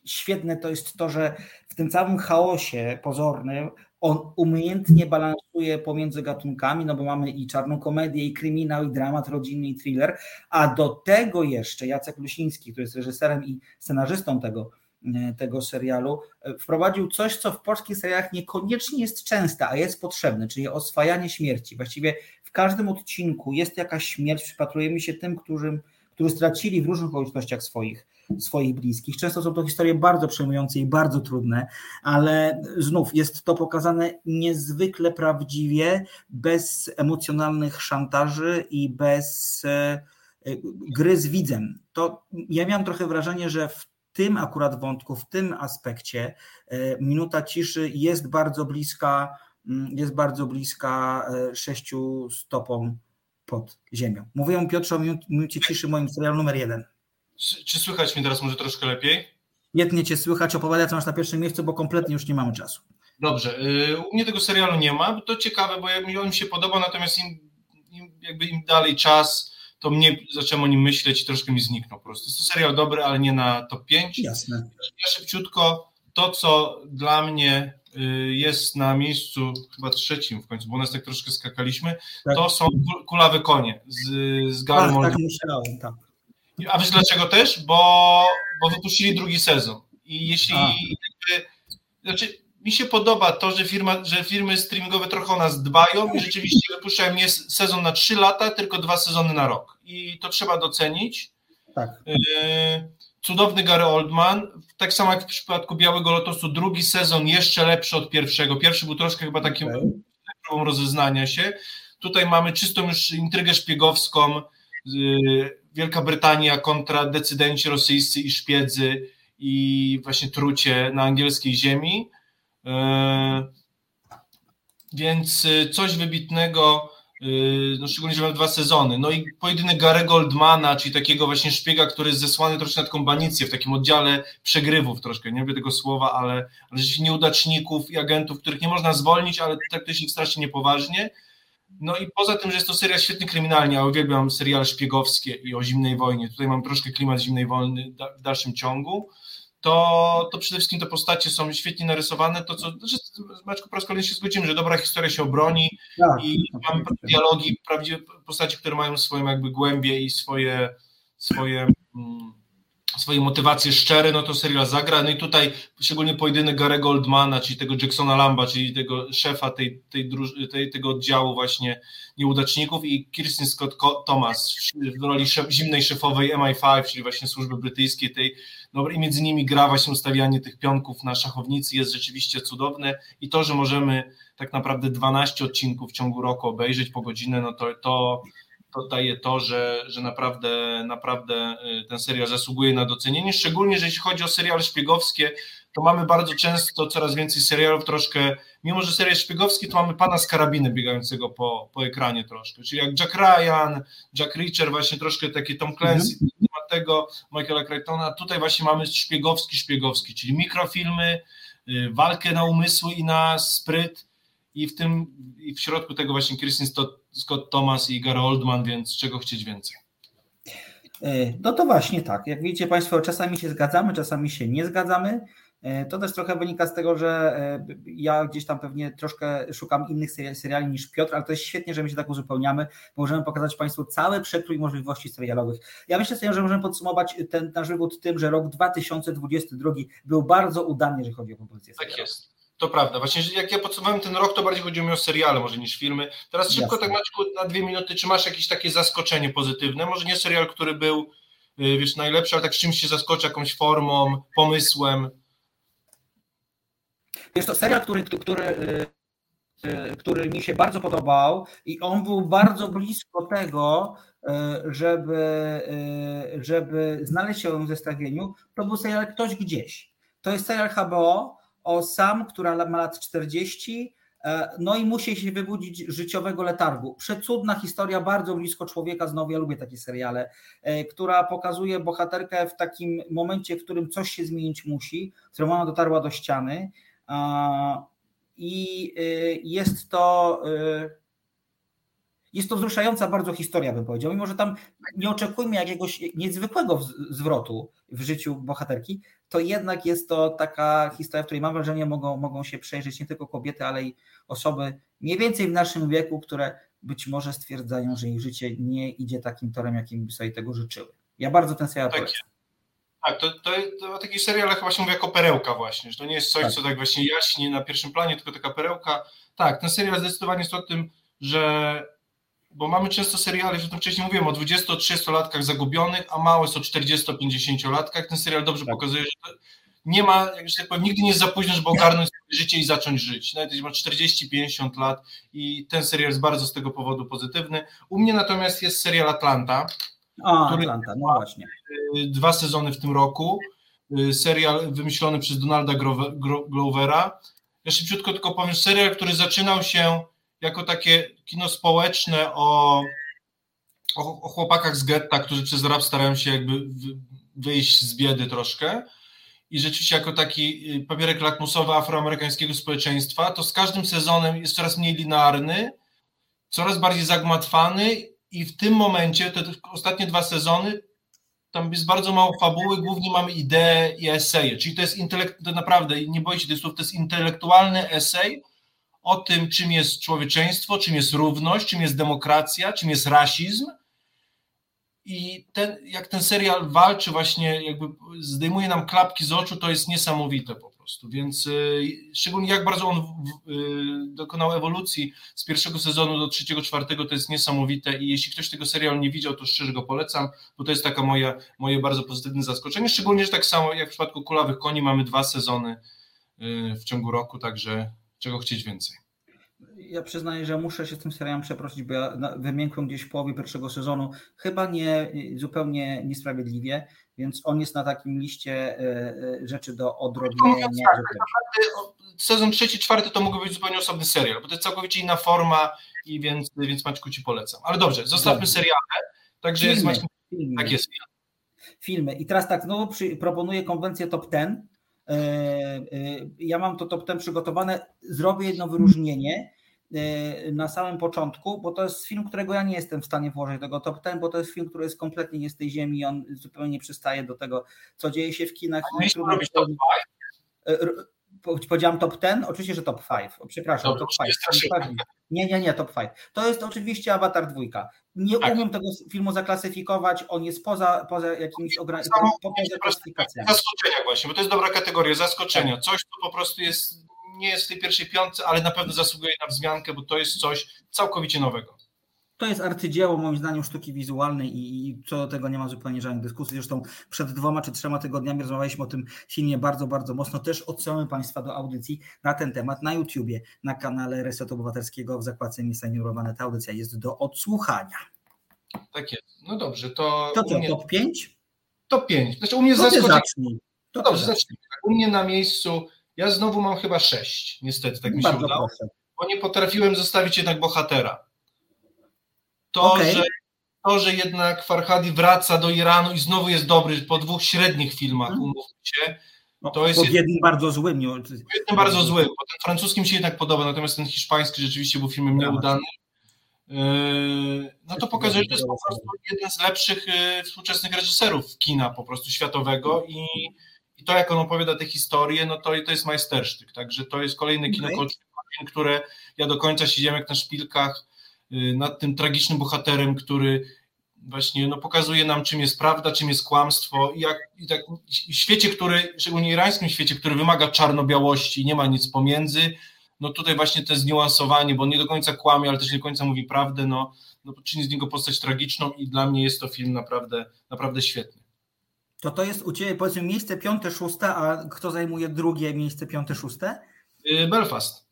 świetne, to jest to, że w tym całym chaosie pozornym on umiejętnie balansuje pomiędzy gatunkami, no bo mamy i czarną komedię, i kryminał, i dramat rodzinny, i thriller, a do tego jeszcze Jacek Lusiński, który jest reżyserem i scenarzystą tego, e, tego serialu, e, wprowadził coś, co w polskich serialach niekoniecznie jest częste, a jest potrzebne, czyli oswajanie śmierci. Właściwie w każdym odcinku jest jakaś śmierć, przypatrujemy się tym, którym, którzy stracili w różnych okolicznościach swoich swoich bliskich. Często są to historie bardzo przejmujące i bardzo trudne, ale znów jest to pokazane niezwykle prawdziwie, bez emocjonalnych szantaży i bez e, gry z widzem. To ja miałam trochę wrażenie, że w tym akurat wątku, w tym aspekcie e, minuta ciszy jest bardzo bliska, mm, jest bardzo bliska e, sześciu stopom pod ziemią. Mówię Piotrze o minucie ciszy moim serialu numer jeden. Czy, czy słychać mnie teraz może troszkę lepiej? Jednie cię słychać, opowiadaj co masz na pierwszym miejscu, bo kompletnie już nie mamy czasu. Dobrze, y, u mnie tego serialu nie ma, to ciekawe, bo mi on się podoba, natomiast im, im, jakby im dalej czas, to mnie zacząłem o nim myśleć i troszkę mi zniknął po prostu. Jest to serial dobry, ale nie na top 5. Jasne. Ja szybciutko, to co dla mnie y, jest na miejscu chyba trzecim w końcu, bo u nas tak troszkę skakaliśmy, tak. to są kulawe konie z, z Galą tak, tak, myślałem, tak. A wiesz dlaczego też? Bo, bo wypuścili drugi sezon. I jeśli jakby, znaczy mi się podoba to, że, firma, że firmy streamingowe trochę o nas dbają i rzeczywiście wypuszczają nie sezon na 3 lata, tylko dwa sezony na rok. I to trzeba docenić. Tak. E, cudowny Gary Oldman. Tak samo jak w przypadku Białego Lotosu, drugi sezon jeszcze lepszy od pierwszego. Pierwszy był troszkę chyba takim okay. próbą rozeznania się. Tutaj mamy czystą już intrygę szpiegowską. Wielka Brytania kontra decydenci rosyjscy i szpiedzy i właśnie trucie na angielskiej ziemi. E, więc e, coś wybitnego, e, no szczególnie, że mamy dwa sezony. No i pojedynek Garego Goldmana, czyli takiego właśnie szpiega, który jest zesłany troszkę na taką banicję w takim oddziale przegrywów troszkę, nie lubię tego słowa, ale, ale nieudaczników i agentów, których nie można zwolnić, ale traktuje się strasznie niepoważnie. No i poza tym, że jest to serial świetny kryminalnie, a uwielbiam seriale szpiegowskie i o zimnej wojnie, tutaj mam troszkę klimat zimnej wojny w dalszym ciągu, to, to przede wszystkim te postacie są świetnie narysowane, to co, że Maczku po raz kolejny się zgodzimy, że dobra historia się obroni tak, i mamy dialogi, prawdziwe postacie, które mają swoją jakby głębię i swoje, swoje mm, swoje motywacje szczere, no to serial zagra. No i tutaj szczególnie pojedynek Garego Oldmana, czyli tego Jacksona Lamba, czyli tego szefa tej, tej, tej, tego oddziału właśnie nieudaczników i Kirsten Scott Thomas w roli szef, zimnej szefowej MI5, czyli właśnie służby brytyjskiej tej, no i między nimi gra właśnie ustawianie tych pionków na szachownicy jest rzeczywiście cudowne i to, że możemy tak naprawdę 12 odcinków w ciągu roku obejrzeć po godzinę, no to, to to daje to, że, że naprawdę, naprawdę y, ten serial zasługuje na docenienie, szczególnie, że jeśli chodzi o seriale szpiegowskie, to mamy bardzo często coraz więcej serialów troszkę, mimo że serial szpiegowski, to mamy pana z karabiny biegającego po, po ekranie troszkę, czyli jak Jack Ryan, Jack Reacher, właśnie troszkę taki Tom Clancy, mm -hmm. tego Michaela Crichtona, tutaj właśnie mamy szpiegowski, szpiegowski, czyli mikrofilmy, y, walkę na umysły i na spryt i w tym, i w środku tego właśnie Kristen Scott Thomas i Gary Oldman, więc czego chcieć więcej? E, no to właśnie tak. Jak widzicie Państwo, czasami się zgadzamy, czasami się nie zgadzamy. E, to też trochę wynika z tego, że e, ja gdzieś tam pewnie troszkę szukam innych seriali niż Piotr, ale to jest świetnie, że my się tak uzupełniamy, możemy pokazać Państwu cały przekrój możliwości serialowych. Ja myślę sobie, że możemy podsumować ten nasz wywód tym, że rok 2022 był bardzo udany, jeżeli chodzi o propozycje Tak jest. To prawda. Właśnie jak ja podsumowałem ten rok, to bardziej chodziło mi o seriale może niż filmy. Teraz szybko, Jasne. tak Maćku, na dwie minuty, czy masz jakieś takie zaskoczenie pozytywne? Może nie serial, który był, y, wiesz, najlepszy, ale tak czymś się zaskoczy, jakąś formą, pomysłem? Jest to serial, który, który, y, y, który mi się bardzo podobał i on był bardzo blisko tego, żeby, żeby znaleźć się w zestawieniu. To był serial Ktoś Gdzieś. To jest serial HBO, o Sam, która ma lat 40, e, no i musi się wybudzić życiowego letargu. Przecudna historia, bardzo blisko człowieka, znowu ja lubię takie seriale, e, która pokazuje bohaterkę w takim momencie, w którym coś się zmienić musi, z którą ona dotarła do ściany i e, jest to jest to wzruszająca bardzo historia, bym powiedział. Mimo, że tam nie oczekujmy jakiegoś niezwykłego zwrotu w życiu bohaterki, to jednak jest to taka historia, w której mam wrażenie, mogą, mogą się przejrzeć nie tylko kobiety, ale i osoby mniej więcej w naszym wieku, które być może stwierdzają, że ich życie nie idzie takim torem, jakim by sobie tego życzyły. Ja bardzo ten serial tak, polecam. Tak, to, to, to o takich serialach chyba się mówi jako perełka właśnie, że to nie jest coś, tak. co tak właśnie jaśni na pierwszym planie, tylko taka perełka. Tak, ten serial zdecydowanie jest o tym, że bo mamy często seriale, że to wcześniej mówiłem o 20-30-latkach zagubionych, a mało jest o 40-50-latkach. Ten serial dobrze tak. pokazuje, że nie ma, jak się tak powiem, nigdy nie jest za późno, żeby ogarnąć życie i zacząć żyć. Nawet jeśli ma 40-50 lat i ten serial jest bardzo z tego powodu pozytywny. U mnie natomiast jest serial Atlanta. O, Atlanta, no właśnie. Y, dwa sezony w tym roku. Y, serial wymyślony przez Donalda Glovera. Ja szybciutko tylko powiem, serial, który zaczynał się jako takie kino społeczne o, o, o chłopakach z getta, którzy przez rap starają się jakby wyjść z biedy troszkę. I rzeczywiście jako taki y, papierek lakmusowy afroamerykańskiego społeczeństwa, to z każdym sezonem jest coraz mniej linearny, coraz bardziej zagmatwany i w tym momencie, te ostatnie dwa sezony, tam jest bardzo mało fabuły, głównie mamy idee i eseje, czyli to jest intelekt, to naprawdę, nie się tych słów, to jest intelektualny esej o tym, czym jest człowieczeństwo, czym jest równość, czym jest demokracja, czym jest rasizm. I ten, jak ten serial walczy, właśnie jakby zdejmuje nam klapki z oczu, to jest niesamowite po prostu. Więc y, szczególnie jak bardzo on y, dokonał ewolucji z pierwszego sezonu do trzeciego, czwartego, to jest niesamowite. I jeśli ktoś tego serialu nie widział, to szczerze go polecam, bo to jest taka moja, moje bardzo pozytywne zaskoczenie. Szczególnie, że tak samo jak w przypadku Kulawych Koni mamy dwa sezony y, w ciągu roku, także czego chcieć więcej. Ja przyznaję, że muszę się z tym serialem przeprosić, bo ja wymiękłem gdzieś w połowie pierwszego sezonu, chyba nie zupełnie niesprawiedliwie, więc on jest na takim liście e, e, rzeczy do odrobienia. Tak, sezon trzeci, czwarty to mógłby być zupełnie osobny serial, bo to jest całkowicie inna forma i więc, więc Maćku ci polecam. Ale dobrze, zostawmy dobrze. seriale. Także filmy, jest Maćku, filmy. tak jest. Filmy. I teraz tak, znowu proponuję konwencję top 10 e, ja mam to top ten przygotowane, zrobię jedno wyróżnienie e, na samym początku, bo to jest film, którego ja nie jestem w stanie włożyć do tego top ten, bo to jest film, który jest kompletnie nie z tej ziemi, on zupełnie nie przystaje do tego, co dzieje się w kinach. robić top Powiedziałam top 10? Oczywiście, że top 5. Przepraszam, top 5. Nie, nie, nie, top 5. To jest oczywiście Avatar 2. Nie tak. umiem tego filmu zaklasyfikować, on jest poza, poza jakimiś ograniczeniami. Zaskoczenia właśnie, bo to jest dobra kategoria, zaskoczenia. Tak. Coś, co po prostu jest, nie jest w tej pierwszej piątce, ale na pewno zasługuje na wzmiankę, bo to jest coś całkowicie nowego. To jest arcydzieło moim zdaniem sztuki wizualnej i, i co do tego nie ma zupełnie żadnej dyskusji. Zresztą przed dwoma czy trzema tygodniami rozmawialiśmy o tym filmie bardzo, bardzo mocno. Też odsyłamy Państwa do audycji na ten temat na YouTubie, na kanale Resetu Obywatelskiego w zakładce Miejsca Neurowane. Ta audycja jest do odsłuchania. Tak jest. No dobrze, to. To co, mnie... top 5? Top 5. Znaczy u mnie zaskoczyło. To dobrze, zacznij. U mnie na miejscu, ja znowu mam chyba 6, niestety, tak mi się udało. Proszę. Bo nie potrafiłem zostawić jednak bohatera to, okay. że, to, że jednak Farhadi wraca do Iranu i znowu jest dobry po dwóch średnich filmach, hmm. umówmy się. No, to jest jednym bardzo złym. Jednym bardzo złym, bo ten francuski mi się jednak podoba, natomiast ten hiszpański rzeczywiście był filmem nieudany. Yy, no to pokazuje, że to jest po prostu jeden z lepszych yy, współczesnych reżyserów kina po prostu światowego i, i to jak on opowiada te historie, no to, to jest majstersztyk, także to jest kolejne kino, okay. które ja do końca siedziałem jak na szpilkach nad tym tragicznym bohaterem, który właśnie no, pokazuje nam, czym jest prawda, czym jest kłamstwo i, jak, i tak w świecie, który, szczególnie irańskim świecie, który wymaga czarno-białości, nie ma nic pomiędzy, no tutaj właśnie to zniuansowanie, bo nie do końca kłamie, ale też nie do końca mówi prawdę, no, no czyni z niego postać tragiczną i dla mnie jest to film naprawdę, naprawdę świetny. To to jest u Ciebie powiedzmy miejsce piąte, szóste, a kto zajmuje drugie miejsce piąte, szóste? Y, Belfast.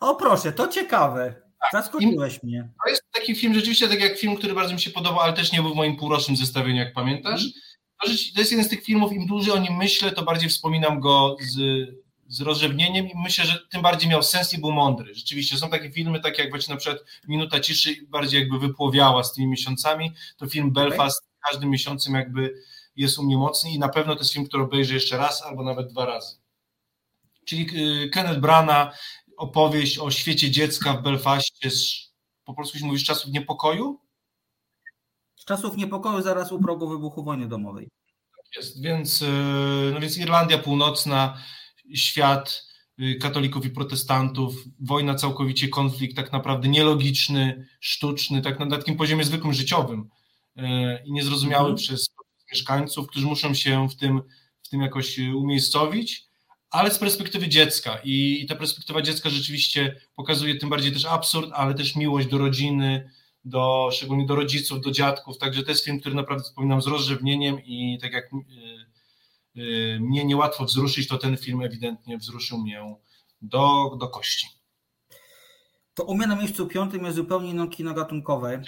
O proszę, to ciekawe. Tak, Zaskoczyłeś mnie. To jest taki film, rzeczywiście tak jak film, który bardzo mi się podobał, ale też nie był w moim półrocznym zestawieniu, jak pamiętasz. Mm. To jest jeden z tych filmów, im dłużej o nim myślę, to bardziej wspominam go z, z rozrzewnieniem i myślę, że tym bardziej miał sens i był mądry. Rzeczywiście są takie filmy, takie jak właśnie na przykład Minuta Ciszy bardziej jakby wypłowiała z tymi miesiącami, to film Belfast okay. każdym miesiącem jakby jest u mnie mocny i na pewno to jest film, który obejrzę jeszcze raz albo nawet dwa razy. Czyli y, Kenneth Brana, opowieść o świecie dziecka w Belfaście, z, po polsku się mówi z czasów niepokoju? Z czasów niepokoju zaraz u progu wybuchu wojny domowej. Tak jest, więc, y, no więc Irlandia Północna, świat y, katolików i protestantów, wojna całkowicie, konflikt tak naprawdę nielogiczny, sztuczny, tak na takim poziomie zwykłym życiowym i niezrozumiały mhm. przez mieszkańców, którzy muszą się w tym, w tym jakoś umiejscowić, ale z perspektywy dziecka. I ta perspektywa dziecka rzeczywiście pokazuje tym bardziej też absurd, ale też miłość do rodziny, do, szczególnie do rodziców, do dziadków. Także to jest film, który naprawdę wspominam z rozrzewnieniem i tak jak y, y, mnie niełatwo wzruszyć, to ten film ewidentnie wzruszył mnie do, do kości. To u mnie na miejscu piątym jest zupełnie inną kino gatunkowe.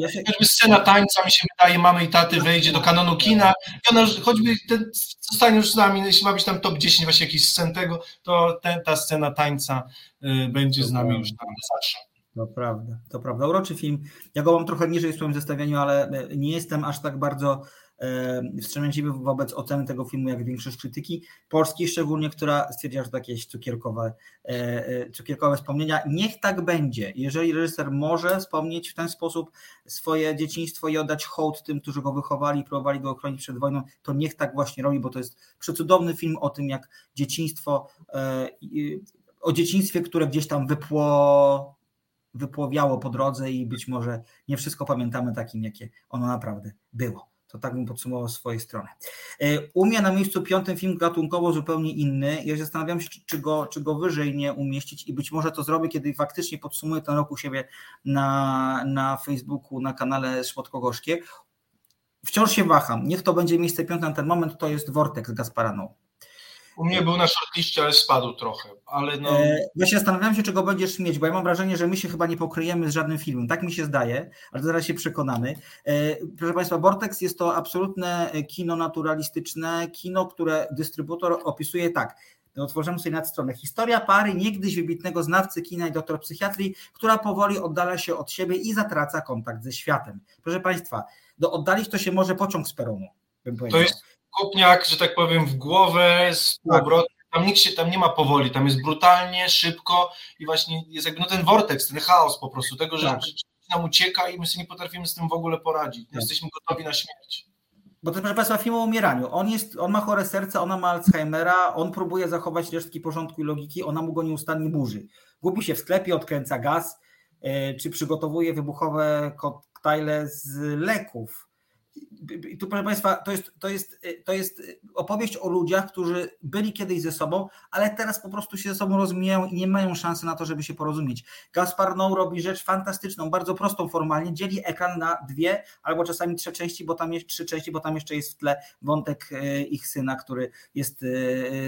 Ja się... Scena tańca mi się wydaje, mamy i taty wejdzie do kanonu kina i ona choćby ten, zostanie już z nami, jeśli ma być tam top 10 właśnie jakiś scen tego, to ten, ta scena tańca y, będzie z nami już tam zawsze. To prawda, to prawda. Uroczy film. Ja go mam trochę niżej w swoim zestawieniu, ale y, nie jestem aż tak bardzo wstrzemięźliwy wobec oceny tego filmu, jak większość krytyki polskiej, szczególnie, która stwierdziła, że to jakieś cukierkowe, e, e, cukierkowe wspomnienia. Niech tak będzie. Jeżeli reżyser może wspomnieć w ten sposób swoje dzieciństwo i oddać hołd tym, którzy go wychowali i próbowali go ochronić przed wojną, to niech tak właśnie robi, bo to jest przecudowny film o tym, jak dzieciństwo, e, o dzieciństwie, które gdzieś tam wypło, wypłowiało po drodze i być może nie wszystko pamiętamy takim, jakie ono naprawdę było. To tak bym podsumował z swojej strony. E, u mnie na miejscu piątym film gatunkowo zupełnie inny. Ja zastanawiam się, czy go, czy go wyżej nie umieścić i być może to zrobię, kiedy faktycznie podsumuję ten rok u siebie na, na Facebooku, na kanale Szmotko-Gorzkie. Wciąż się waham. Niech to będzie miejsce piąte na ten moment, to jest Vortex Gasparaną. U mnie był na shortliście, ale spadł trochę. Ale no... E, ja się zastanawiam się, czego będziesz mieć, bo ja mam wrażenie, że my się chyba nie pokryjemy z żadnym filmem. Tak mi się zdaje, ale zaraz się przekonamy. E, proszę Państwa, Vortex jest to absolutne kino naturalistyczne, kino, które dystrybutor opisuje tak. Otworzymy sobie nad stronę. Historia pary niegdyś wybitnego znawcy kina i doktor psychiatrii, która powoli oddala się od siebie i zatraca kontakt ze światem. Proszę Państwa, do oddalić to się może pociąg z peronu. Bym powiedział. To jest kopniak, że tak powiem, w głowę, z tak. Tam nikt się, tam nie ma powoli, tam jest brutalnie, szybko i właśnie jest jakby no ten vortex, ten chaos po prostu, tego, że, tak. nam ucieka i my sobie nie potrafimy z tym w ogóle poradzić. Tak. Jesteśmy gotowi na śmierć. Bo to proszę Państwa, film o umieraniu. On, jest, on ma chore serce, ona ma Alzheimera, on próbuje zachować resztki porządku i logiki, ona mu go nieustannie burzy. Gubi się w sklepie, odkręca gaz, yy, czy przygotowuje wybuchowe koktajle z leków i tu, proszę Państwa, to jest, to, jest, to jest opowieść o ludziach, którzy byli kiedyś ze sobą, ale teraz po prostu się ze sobą rozmijają i nie mają szansy na to, żeby się porozumieć. Gaspar Noe robi rzecz fantastyczną, bardzo prostą formalnie, dzieli ekran na dwie albo czasami trzy części, bo tam jest trzy części, bo tam jeszcze jest w tle wątek e, ich syna, który jest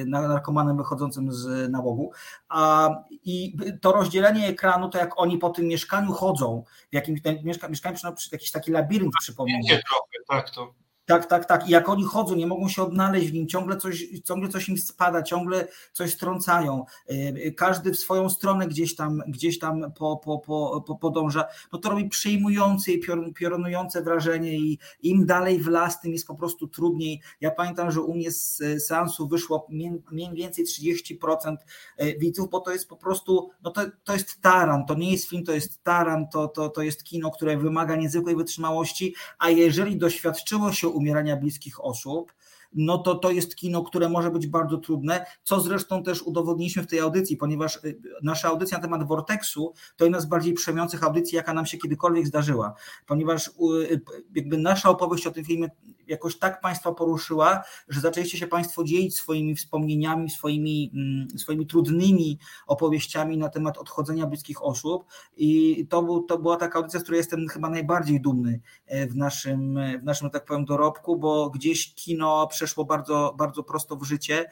narkomanem wychodzącym z nałogu. A, I to rozdzielenie ekranu, to jak oni po tym mieszkaniu chodzą, w jakimś mieszka, mieszkaniu, jakiś taki labirynt przypomina. trochę, tak, to tak, tak, tak. I jak oni chodzą, nie mogą się odnaleźć w nim, ciągle coś, ciągle coś im spada, ciągle coś strącają. Y, każdy w swoją stronę gdzieś tam, gdzieś tam po, po, po, po podąża. No to robi przejmujące i piorunujące wrażenie i im dalej w las, tym jest po prostu trudniej. Ja pamiętam, że u mnie z seansu wyszło mniej więcej 30% y, widzów, bo to jest po prostu, no to, to jest taran, to nie jest film, to jest taran, to, to, to jest kino, które wymaga niezwykłej wytrzymałości, a jeżeli doświadczyło się umierania bliskich osób, no to to jest kino, które może być bardzo trudne, co zresztą też udowodniliśmy w tej audycji, ponieważ y, nasza audycja na temat Vortexu to jedna z bardziej przemiających audycji, jaka nam się kiedykolwiek zdarzyła, ponieważ y, jakby nasza opowieść o tym filmie jakoś tak Państwa poruszyła, że zaczęliście się Państwo dzielić swoimi wspomnieniami, swoimi, mm, swoimi trudnymi opowieściami na temat odchodzenia bliskich osób i to, był, to była taka audycja, z której jestem chyba najbardziej dumny e, w naszym, w naszym, tak powiem, dorobku, bo gdzieś kino przeszło bardzo, bardzo prosto w życie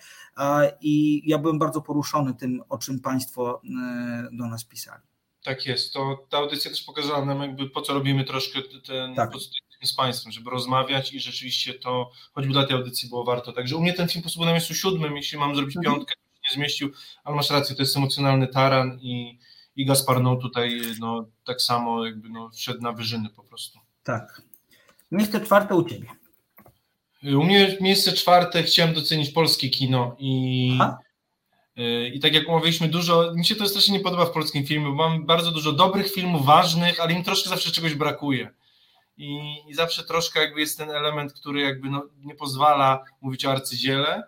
i ja byłem bardzo poruszony tym, o czym Państwo e, do nas pisali. Tak jest. To ta audycja też pokazała nam, jakby po co robimy troszkę ten tak z Państwem, żeby rozmawiać i rzeczywiście to, choćby dla tej audycji było warto. Także u mnie ten film po prostu na miejscu siódmym, jeśli mam zrobić mhm. piątkę, nie zmieścił, ale masz rację, to jest emocjonalny taran i, i Gaspar No tutaj no, tak samo jakby no, wszedł na wyżyny po prostu. Tak. Miejsce czwarte u Ciebie. U mnie miejsce czwarte chciałem docenić polskie kino i Aha. Y, I tak jak mówiliśmy, dużo, mi się to strasznie nie podoba w polskim filmie, bo mam bardzo dużo dobrych filmów, ważnych, ale im troszkę zawsze czegoś brakuje i, i zawsze troszkę jakby jest ten element, który jakby no, nie pozwala mówić o arcydziele,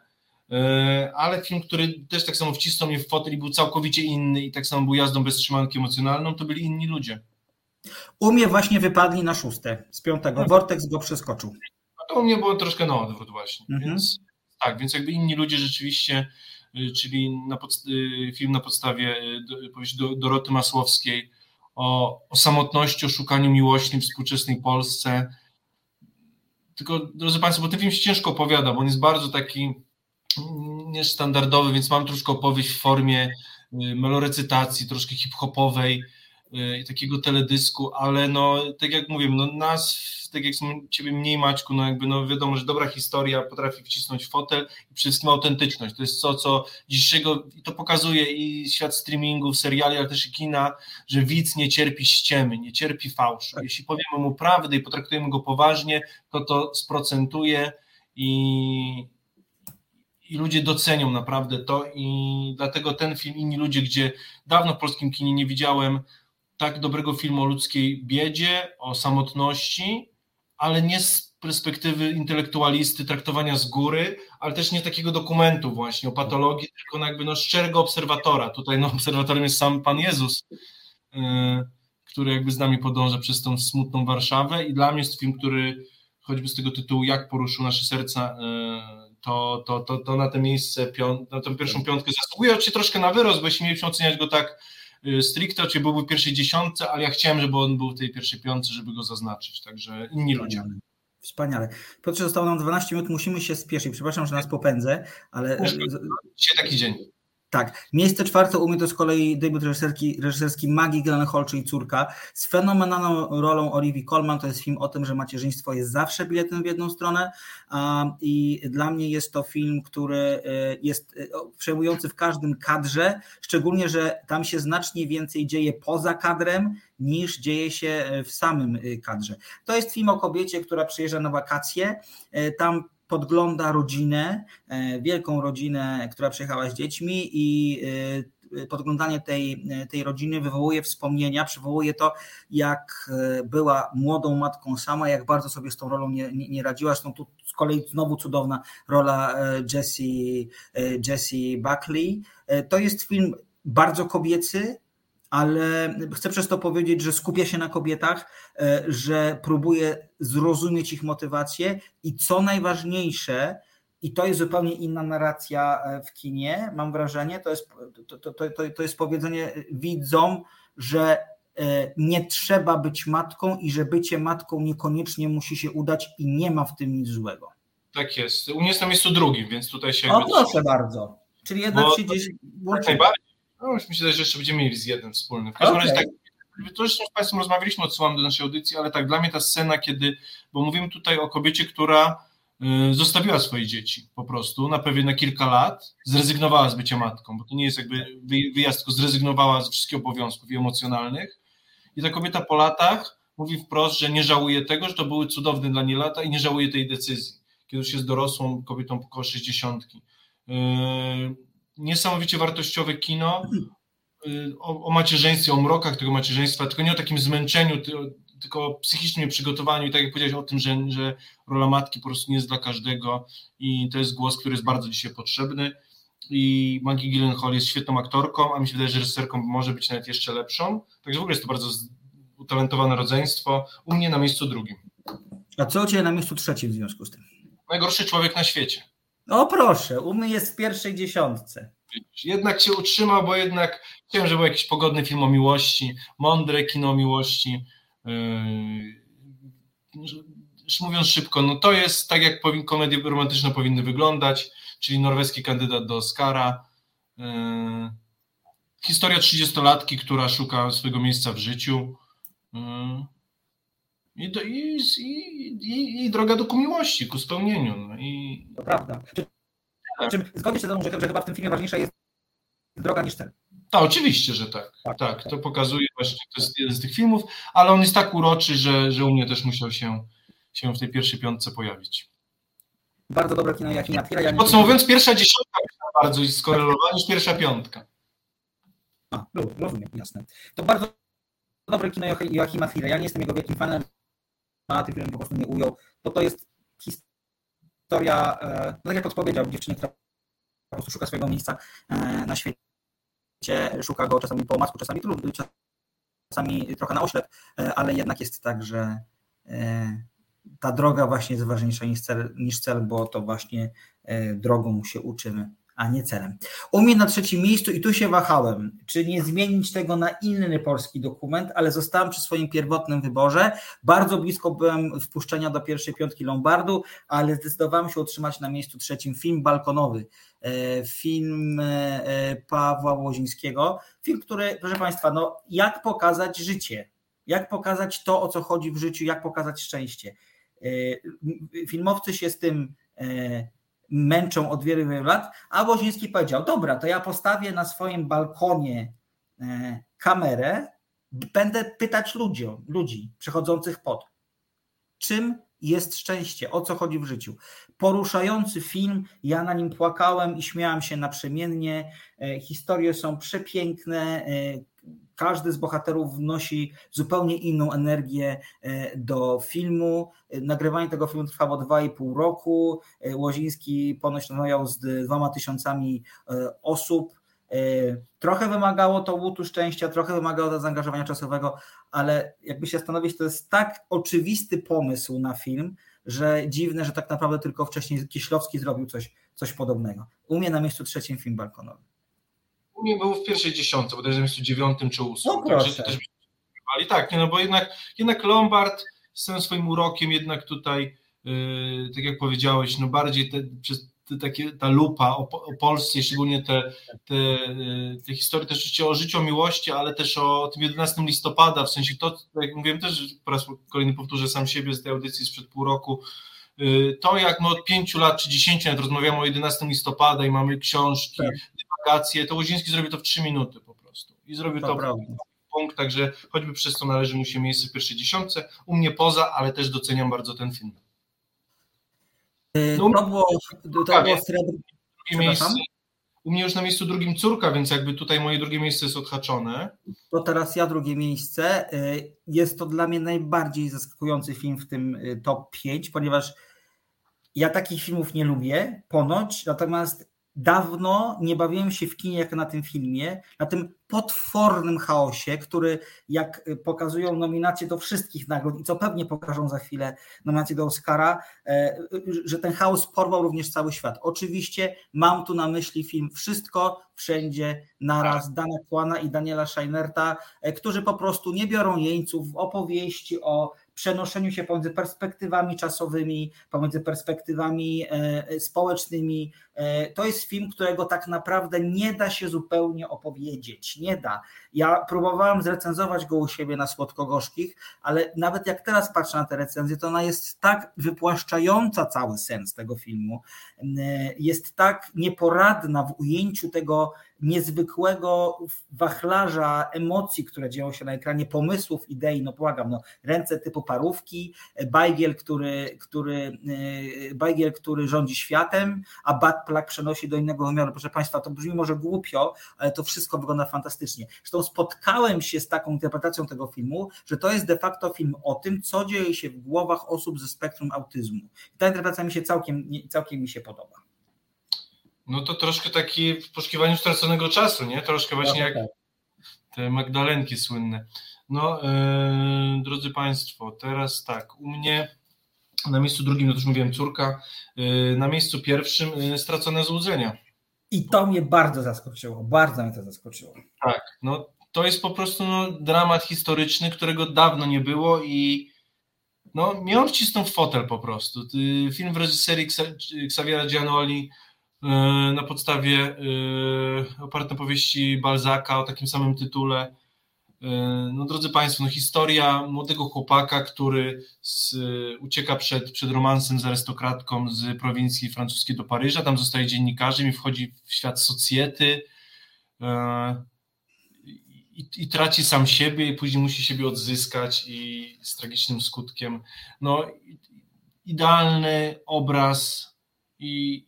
e, ale film, który też tak samo wcisnął mnie w fotel i był całkowicie inny i tak samo był jazdą bez trzymanki emocjonalną, to byli inni ludzie. U mnie właśnie wypadli na szóste z piątego. Mhm. Vortex go przeskoczył. To u mnie było troszkę na odwrót właśnie. Mhm. Więc, tak, więc jakby inni ludzie rzeczywiście, y, czyli na y, film na podstawie y, powieści Doroty Masłowskiej, o, o samotności, o szukaniu miłości w współczesnej Polsce. Tylko, drodzy Państwo, bo ten film się ciężko opowiada, bo on jest bardzo taki niestandardowy, więc mam troszkę opowieść w formie melorecytacji, troszkę hip-hopowej, takiego teledysku, ale no, tak jak mówię, no nas tak jak ciebie mniej Maćku, no jakby no wiadomo, że dobra historia potrafi wcisnąć fotel i przede wszystkim autentyczność. To jest to, co dzisiejszego, i to pokazuje i świat streamingów, seriali, ale też i kina, że widz nie cierpi ściemy, nie cierpi fałszu. Jeśli powiemy mu prawdę i potraktujemy go poważnie, to to sprocentuje i, i ludzie docenią naprawdę to i dlatego ten film, inni ludzie, gdzie dawno w polskim kinie nie widziałem tak dobrego filmu o ludzkiej biedzie, o samotności, ale nie z perspektywy intelektualisty, traktowania z góry, ale też nie takiego dokumentu właśnie o patologii, tylko jakby no szczerego obserwatora. Tutaj no, obserwatorem jest sam Pan Jezus, yy, który jakby z nami podąża przez tą smutną Warszawę i dla mnie jest film, który choćby z tego tytułu Jak poruszył nasze serca, yy, to, to, to, to na to miejsce, na tę pierwszą piątkę zasługuje. Oczywiście troszkę na wyrost, bo jeśli mieliśmy oceniać go tak yy, stricte, czy byłby w pierwszej dziesiątce, ale ja chciałem, żeby on był w tej pierwszej piątce, żeby go zaznaczyć, także inni ludzie. Wspaniale. Piotrze, zostało nam 12 minut, musimy się spieszyć. Przepraszam, że nas popędzę, ale... Dzisiaj taki dzień. Tak. Miejsce czwarte u mnie to z kolei debiut reżyserski, reżyserski Maggie Gyllenhaal, czyli córka, z fenomenalną rolą Olivia Colman. To jest film o tym, że macierzyństwo jest zawsze biletem w jedną stronę i dla mnie jest to film, który e, jest e, przejmujący w każdym kadrze, szczególnie, że tam się znacznie więcej dzieje poza kadrem niż dzieje się e, w samym kadrze. To jest film o kobiecie, która przyjeżdża na wakacje. Tam podgląda rodzinę, e, wielką rodzinę, która przyjechała z dziećmi i e, podglądanie tej, tej rodziny wywołuje wspomnienia, przywołuje to, jak e, była młodą matką sama, jak bardzo sobie z tą rolą nie, nie, nie radziła. Zresztą tu z kolei znowu cudowna rola Jessie, Jessie Buckley. To jest film bardzo kobiecy, ale chcę przez to powiedzieć, że skupia się na kobietach, e, że próbuje zrozumieć ich motywację i co najważniejsze, i to jest zupełnie inna narracja e, w kinie, mam wrażenie, to jest, to, to, to, to jest powiedzenie widzom, że e, nie trzeba być matką i że bycie matką niekoniecznie musi się udać i nie ma w tym nic złego. Tak jest. U mnie jest na miejscu drugim, więc tutaj się... O, proszę bardzo. Czyli jednak Bo, się gdzieś... Jak najbardziej no już myślę, że jeszcze będziemy mieli z jednym wspólnym. W każdym okay. razie tak, to zresztą z Państwem rozmawialiśmy, odsyłam do naszej audycji, ale tak, dla mnie ta scena, kiedy, bo mówimy tutaj o kobiecie, która y, zostawiła swoje dzieci po prostu na pewnie na kilka lat, zrezygnowała z bycia matką, bo to nie jest jakby wyjazd, tylko zrezygnowała ze wszystkich obowiązków i emocjonalnych i ta kobieta po latach mówi wprost, że nie żałuje tego, że to były cudowne dla niej lata i nie żałuje tej decyzji, kiedy już jest dorosłą kobietą około 60 niesamowicie wartościowe kino y, o, o macierzyństwie, o mrokach tego macierzyństwa, tylko nie o takim zmęczeniu tylko o psychicznym przygotowaniu i tak jak powiedziałeś o tym, że, że rola matki po prostu nie jest dla każdego i to jest głos, który jest bardzo dzisiaj potrzebny i Maggie Gyllenhaal jest świetną aktorką, a mi się wydaje, że reżyserką może być nawet jeszcze lepszą, także w ogóle jest to bardzo utalentowane rodzeństwo, u mnie na miejscu drugim. A co Ciebie na miejscu trzecim w związku z tym? Najgorszy człowiek na świecie. O proszę, u mnie jest w pierwszej dziesiątce. Jednak się utrzymał, bo jednak chciałem, żeby był jakiś pogodny film o miłości, mądre kino o miłości. Yy, mówiąc szybko, no to jest tak, jak komedie romantyczne powinny wyglądać, czyli norweski kandydat do Oscara. Yy, historia 30-latki, która szuka swojego miejsca w życiu. I, do, i, i, i, droga do ku miłości, ku spełnieniu. No i... To prawda. Tak. Czym zgodzisz się ze mną, że, że chyba w tym filmie ważniejsza jest droga niż cel? Tak, oczywiście, że tak. Tak, tak. to pokazuje właśnie, to jest jeden z tych filmów, ale on jest tak uroczy, że, że u mnie też musiał się, się w tej pierwszej piątce pojawić. Bardzo dobre kino, jak nie otwiera. Podsumowując, pierwsza dziesiątka bardzo skorelowana niż pierwsza piątka. A, rozumiem, jasne. To bardzo dobre kino Joachima Fira. Ja nie jestem jego wielkim fanem, a ty film po prostu nie ujął, bo to jest historia, e, no tak jak odpowiedział, dziewczyny, która po prostu szuka swojego miejsca e, na świecie, szuka go czasami po omacku, czasami trudno, czasami trochę na oślep, e, ale jednak jest tak, że ta droga właśnie jest ważniejsza niż cel, niż cel bo to właśnie drogą się uczymy a nie celem. U mnie na trzecim miejscu i tu się wahałem, czy nie zmienić tego na inny polski dokument, ale zostałem przy swoim pierwotnym wyborze. Bardzo blisko byłem wpuszczenia do pierwszej piątki Lombardu, ale zdecydowałem się utrzymać na miejscu trzecim film balkonowy. E, film e, Pawła Łozińskiego. Film, który, proszę Państwa, no, jak pokazać życie, jak pokazać to, o co chodzi w życiu, jak pokazać szczęście. E, filmowcy się z tym męczą od wielu, wielu lat, a Woziński powiedział, dobra, to ja postawię na swoim balkonie e, kamerę, będę pytać ludziom, ludzi przechodzących pod, czym jest szczęście, o co chodzi w życiu. Poruszający film, ja na nim płakałem i śmiałam się naprzemiennie. E, historie są przepiękne, e, każdy z bohaterów wnosi zupełnie inną energię e, do filmu. Nagrywanie tego filmu trwało 2,5 roku. Łoziński ponoć rozmawiał z dwoma tysiącami osób. Trochę wymagało to łutu szczęścia, trochę wymagało to zaangażowania czasowego, ale jakby się zastanowić, to jest tak oczywisty pomysł na film, że dziwne, że tak naprawdę tylko wcześniej Kieślowski zrobił coś, coś podobnego. U mnie na miejscu trzecim film balkonowy. U mnie był w pierwszej dziesiątce, bodajże w miejscu dziewiątym czy ósmym. No Także też ale tak, nie, no bo jednak, jednak Lombard z tym swoim urokiem jednak tutaj, yy, tak jak powiedziałeś, no bardziej te, przez takie, ta lupa o, o Polsce, szczególnie te, te, yy, te historie też oczywiście o życiu, o miłości, ale też o tym 11 listopada, w sensie to, jak mówiłem też, po raz kolejny powtórzę sam siebie z tej audycji sprzed pół roku, yy, to jak my od pięciu lat czy dziesięciu lat rozmawiamy o 11 listopada i mamy książki, tak to Łoziński zrobił to w trzy minuty po prostu. I zrobił to, to punkt, także choćby przez to należy mu się miejsce w pierwszej dziesiątce. U mnie poza, ale też doceniam bardzo ten film. No, to było, to było miejsce. U mnie już na miejscu drugim córka, więc jakby tutaj moje drugie miejsce jest odhaczone. To teraz ja drugie miejsce. Y, jest to dla mnie najbardziej zaskakujący film w tym y, top 5, ponieważ ja takich filmów nie lubię, ponoć, natomiast Dawno nie bawiłem się w kinie jak na tym filmie, na tym potwornym chaosie, który jak pokazują nominacje do wszystkich nagród i co pewnie pokażą za chwilę nominacje do Oscara, e, że ten chaos porwał również cały świat. Oczywiście mam tu na myśli film Wszystko, Wszędzie, Naraz, Dana Kłana i Daniela Scheinerta, e, którzy po prostu nie biorą jeńców w opowieści o przenoszeniu się pomiędzy perspektywami czasowymi, pomiędzy perspektywami e, społecznymi. E, to jest film, którego tak naprawdę nie da się zupełnie opowiedzieć. Nie da. Ja próbowałem zrecenzować go u siebie na słodko-gorzkich, ale nawet jak teraz patrzę na tę recenzję, to ona jest tak wypłaszczająca cały sens tego filmu, e, jest tak nieporadna w ujęciu tego, niezwykłego wachlarza emocji, które dzieją się na ekranie, pomysłów, idei, no błagam, no, ręce typu parówki, Bajgiel, który, który, e, Bajgiel, który rządzi światem, a Bad Plug przenosi do innego wymiaru. Proszę Państwa, to brzmi może głupio, ale to wszystko wygląda fantastycznie. Zresztą spotkałem się z taką interpretacją tego filmu, że to jest de facto film o tym, co dzieje się w głowach osób ze spektrum autyzmu. I ta interpretacja mi się całkiem, całkiem mi się podoba. No to troszkę taki w poszukiwaniu straconego czasu, nie? Troszkę właśnie jak tak. te Magdalenki słynne. No, yy, drodzy Państwo, teraz tak, u mnie na miejscu drugim, no to już mówiłem, córka, yy, na miejscu pierwszym yy, stracone złudzenia. I to mnie bardzo zaskoczyło, bardzo mnie to zaskoczyło. Tak, no to jest po prostu no, dramat historyczny, którego dawno nie było i no, miał wcisnął w fotel po prostu. Film w reżyserii Xaviera Giannoli na podstawie e, oparty na powieści Balzaka o takim samym tytule. E, no drodzy Państwo, no historia młodego chłopaka, który z, ucieka przed, przed romansem z arystokratką z prowincji francuskiej do Paryża, tam zostaje dziennikarzem i wchodzi w świat socjety i, i, traci sam siebie i później musi siebie odzyskać i z tragicznym skutkiem. No, idealny obraz i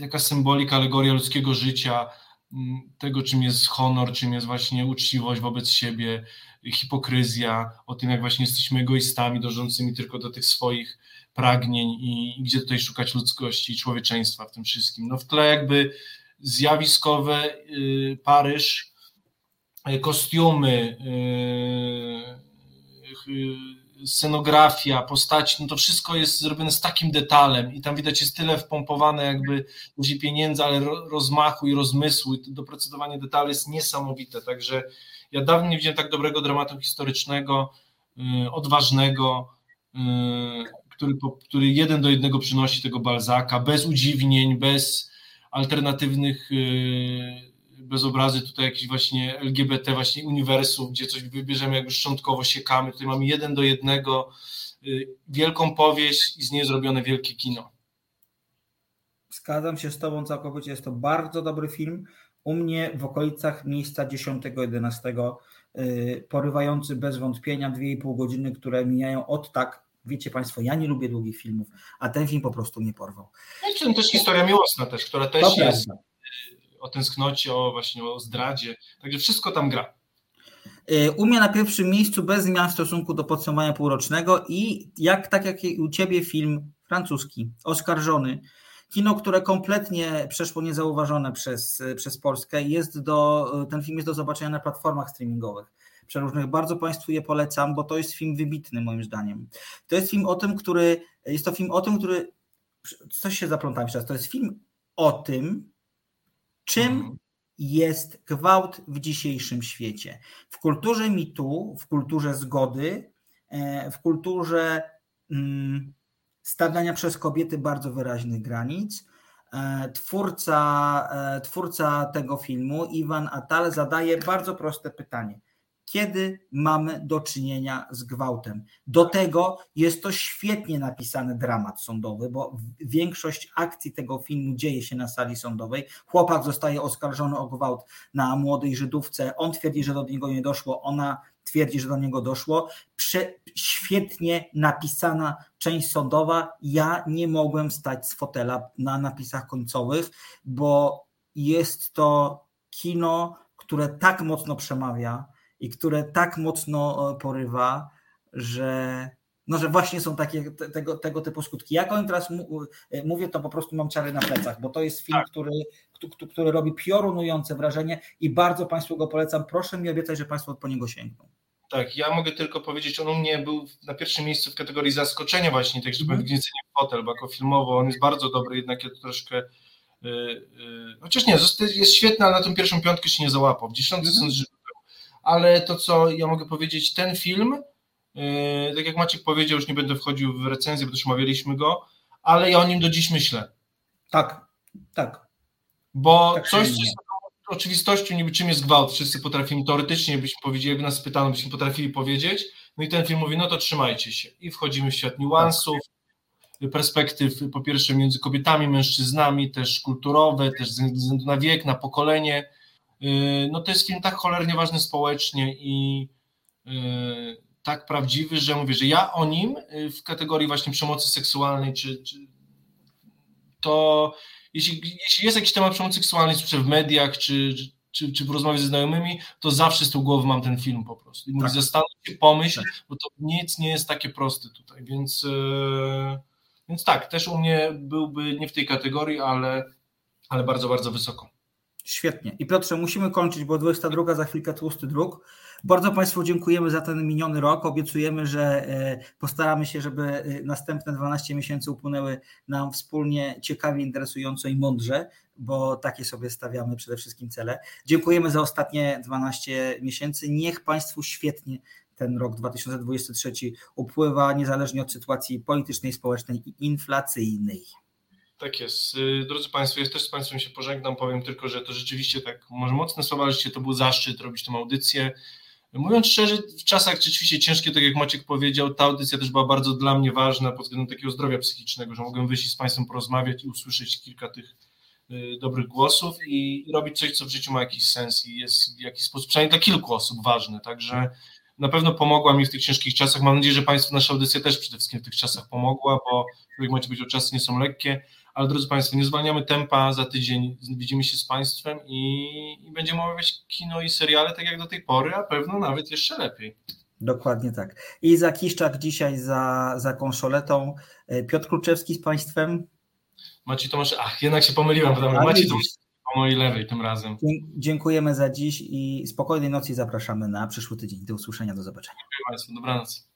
taka symbolika, alegoria ludzkiego życia, mm, tego czym jest honor, czym jest właśnie uczciwość wobec siebie, hipokryzja, o tym jak właśnie jesteśmy egoistami dążącymi tylko do tych swoich pragnień i, gdzie tutaj szukać ludzkości i człowieczeństwa w tym wszystkim. No w tle jakby zjawiskowe y, Paryż, E, kostiumy, e, e, scenografia, postaci, no to wszystko jest zrobione z takim detalem i tam widać jest tyle wpompowane jakby ludzi pieniędzy, ale rozmachu i rozmysłu i doprecyzowanie detali jest niesamowite, także ja dawno nie widziałem tak dobrego dramatu historycznego, odważnego, który, który jeden do jednego przynosi tego Balzaka, bez udziwnień, bez alternatywnych bez obrazy tutaj jakiś właśnie LGBT, właśnie uniwersum, gdzie coś wybierzemy jakby szczątkowo, siekamy. Tutaj mamy jeden do jednego y, wielką powieść i z niej zrobione wielkie kino. Zgadzam się z Tobą całkowicie. Jest to bardzo dobry film. U mnie w okolicach miejsca 10-11, y, porywający bez wątpienia 2,5 godziny, które mijają od tak. Wiecie Państwo, ja nie lubię długich filmów, a ten film po prostu nie porwał. No i też historia miłosna też, która też to jest prawda o tęsknocie, o właśnie o zdradzie. Także wszystko tam gra. Y, u mnie na pierwszym miejscu bez zmian w stosunku do podsumowania półrocznego i jak tak jak u ciebie film francuski, oskarżony. Kino, które kompletnie przeszło niezauważone przez, przez Polskę, jest do, ten film jest do zobaczenia na platformach streamingowych przeróżnych. Bardzo Państwu je polecam, bo to jest film wybitny moim zdaniem. To jest film o tym, który, jest to film o tym, który, coś się zaplątałem teraz, to jest film o tym, Czym mhm. jest gwałt w dzisiejszym świecie? W kulturze mitu, w kulturze zgody, e, w kulturze mm, stawiania przez kobiety bardzo wyraźnych granic. E, twórca, e, twórca tego filmu, Iwan Atal, zadaje bardzo proste pytanie kiedy mamy do czynienia z gwałtem. Do tego jest to świetnie napisany dramat sądowy, bo większość akcji tego filmu dzieje się na sali sądowej. Chłopak zostaje oskarżony o gwałt na młodej Żydówce. On twierdzi, że do niego nie doszło, ona twierdzi, że do niego doszło. Prze świetnie napisana część sądowa. Ja nie mogłem stać z fotela na napisach końcowych, bo jest to kino, które tak mocno przemawia i które tak mocno e, porywa, że, no, że właśnie są takie tego, tego typu skutki. Jak oni teraz e, mówię, to po prostu mam ciary na plecach, bo to jest film, tak. który, który, który robi piorunujące wrażenie i bardzo Państwu go polecam. Proszę mi obiecać, że Państwo po niego sięgną. Tak, ja mogę tylko powiedzieć, on u mnie był na pierwszym miejscu w kategorii zaskoczenia właśnie, tak żeby mm. wgniecenie w fotel, bo jako filmowo on jest bardzo dobry, jednak ja troszkę yy, chociaż nie, jest świetny, ale na tą pierwszą piątkę się nie załapał. W dziesiątce mm ale to, co ja mogę powiedzieć, ten film, yy, tak jak Maciek powiedział, już nie będę wchodził w recenzję, bo też omawialiśmy go, ale ja o nim do dziś myślę. Tak, tak. Bo tak coś, co jest oczywistością, niby czym jest gwałt, wszyscy potrafimy, teoretycznie byśmy powiedzieli, jakby nas pytano, byśmy potrafili powiedzieć, no i ten film mówi, no to trzymajcie się. I wchodzimy w świat niuansów, perspektyw, po pierwsze między kobietami, mężczyznami, też kulturowe, też ze względu na wiek, na pokolenie, no to jest film tak cholernie ważny społecznie i tak prawdziwy, że mówię, że ja o nim w kategorii właśnie przemocy seksualnej, czy, czy to jeśli, jeśli jest jakiś temat przemocy seksualnej, czy w mediach, czy, czy, czy w rozmowie ze znajomymi, to zawsze z tyłu głowy mam ten film po prostu. I mówię, tak. zastanów się, pomyśl, tak. bo to nic nie jest takie proste tutaj, więc, yy, więc tak, też u mnie byłby nie w tej kategorii, ale, ale bardzo, bardzo wysoko. Świetnie. I Piotrze, musimy kończyć, bo 22 za chwilkę tłusty druk. Bardzo Państwu dziękujemy za ten miniony rok. Obiecujemy, że e, postaramy się, żeby e, następne 12 miesięcy upłynęły nam wspólnie ciekawie, interesująco i mądrze, bo takie sobie stawiamy przede wszystkim cele. Dziękujemy za ostatnie 12 miesięcy. Niech Państwu świetnie ten rok 2023 upływa, niezależnie od sytuacji politycznej, społecznej i inflacyjnej. Tak jest. Y, drodzy Państwo, ja też z Państwem się pożegnam. Powiem tylko, że to rzeczywiście tak, może mocne słowa, ale to był zaszczyt robić tę audycję. Mówiąc szczerze, w czasach rzeczywiście ciężkie, tak jak Maciek powiedział, ta audycja też była bardzo dla mnie ważna pod względem takiego zdrowia psychicznego, że mogłem wyjść z Państwem porozmawiać i usłyszeć kilka tych y, dobrych głosów i robić coś, co w życiu ma jakiś sens i jest w jakiś sposób, przynajmniej dla kilku osób ważne. Także na pewno pomogła mi w tych ciężkich czasach. Mam nadzieję, że Państwu nasza audycja też przede wszystkim w tych czasach pomogła, bo jak macie powiedział, czasy nie są lekkie ale drodzy Państwo, nie zwalniamy tempa, za tydzień widzimy się z Państwem i, i będziemy omawiać kino i seriale tak jak do tej pory, a pewno nawet jeszcze lepiej. Dokładnie tak. I za Kiszczak dzisiaj za, za konsoletą. E, Piotr Kluczewski z Państwem. Maciej Tomasz, ach, jednak się pomyliłem, bo Maciej Tomasz po mojej lewej tym razem. Dziękujemy za dziś i spokojnej nocy zapraszamy na przyszły tydzień. Do usłyszenia, do zobaczenia. Dziękuję Państwu, dobranoc.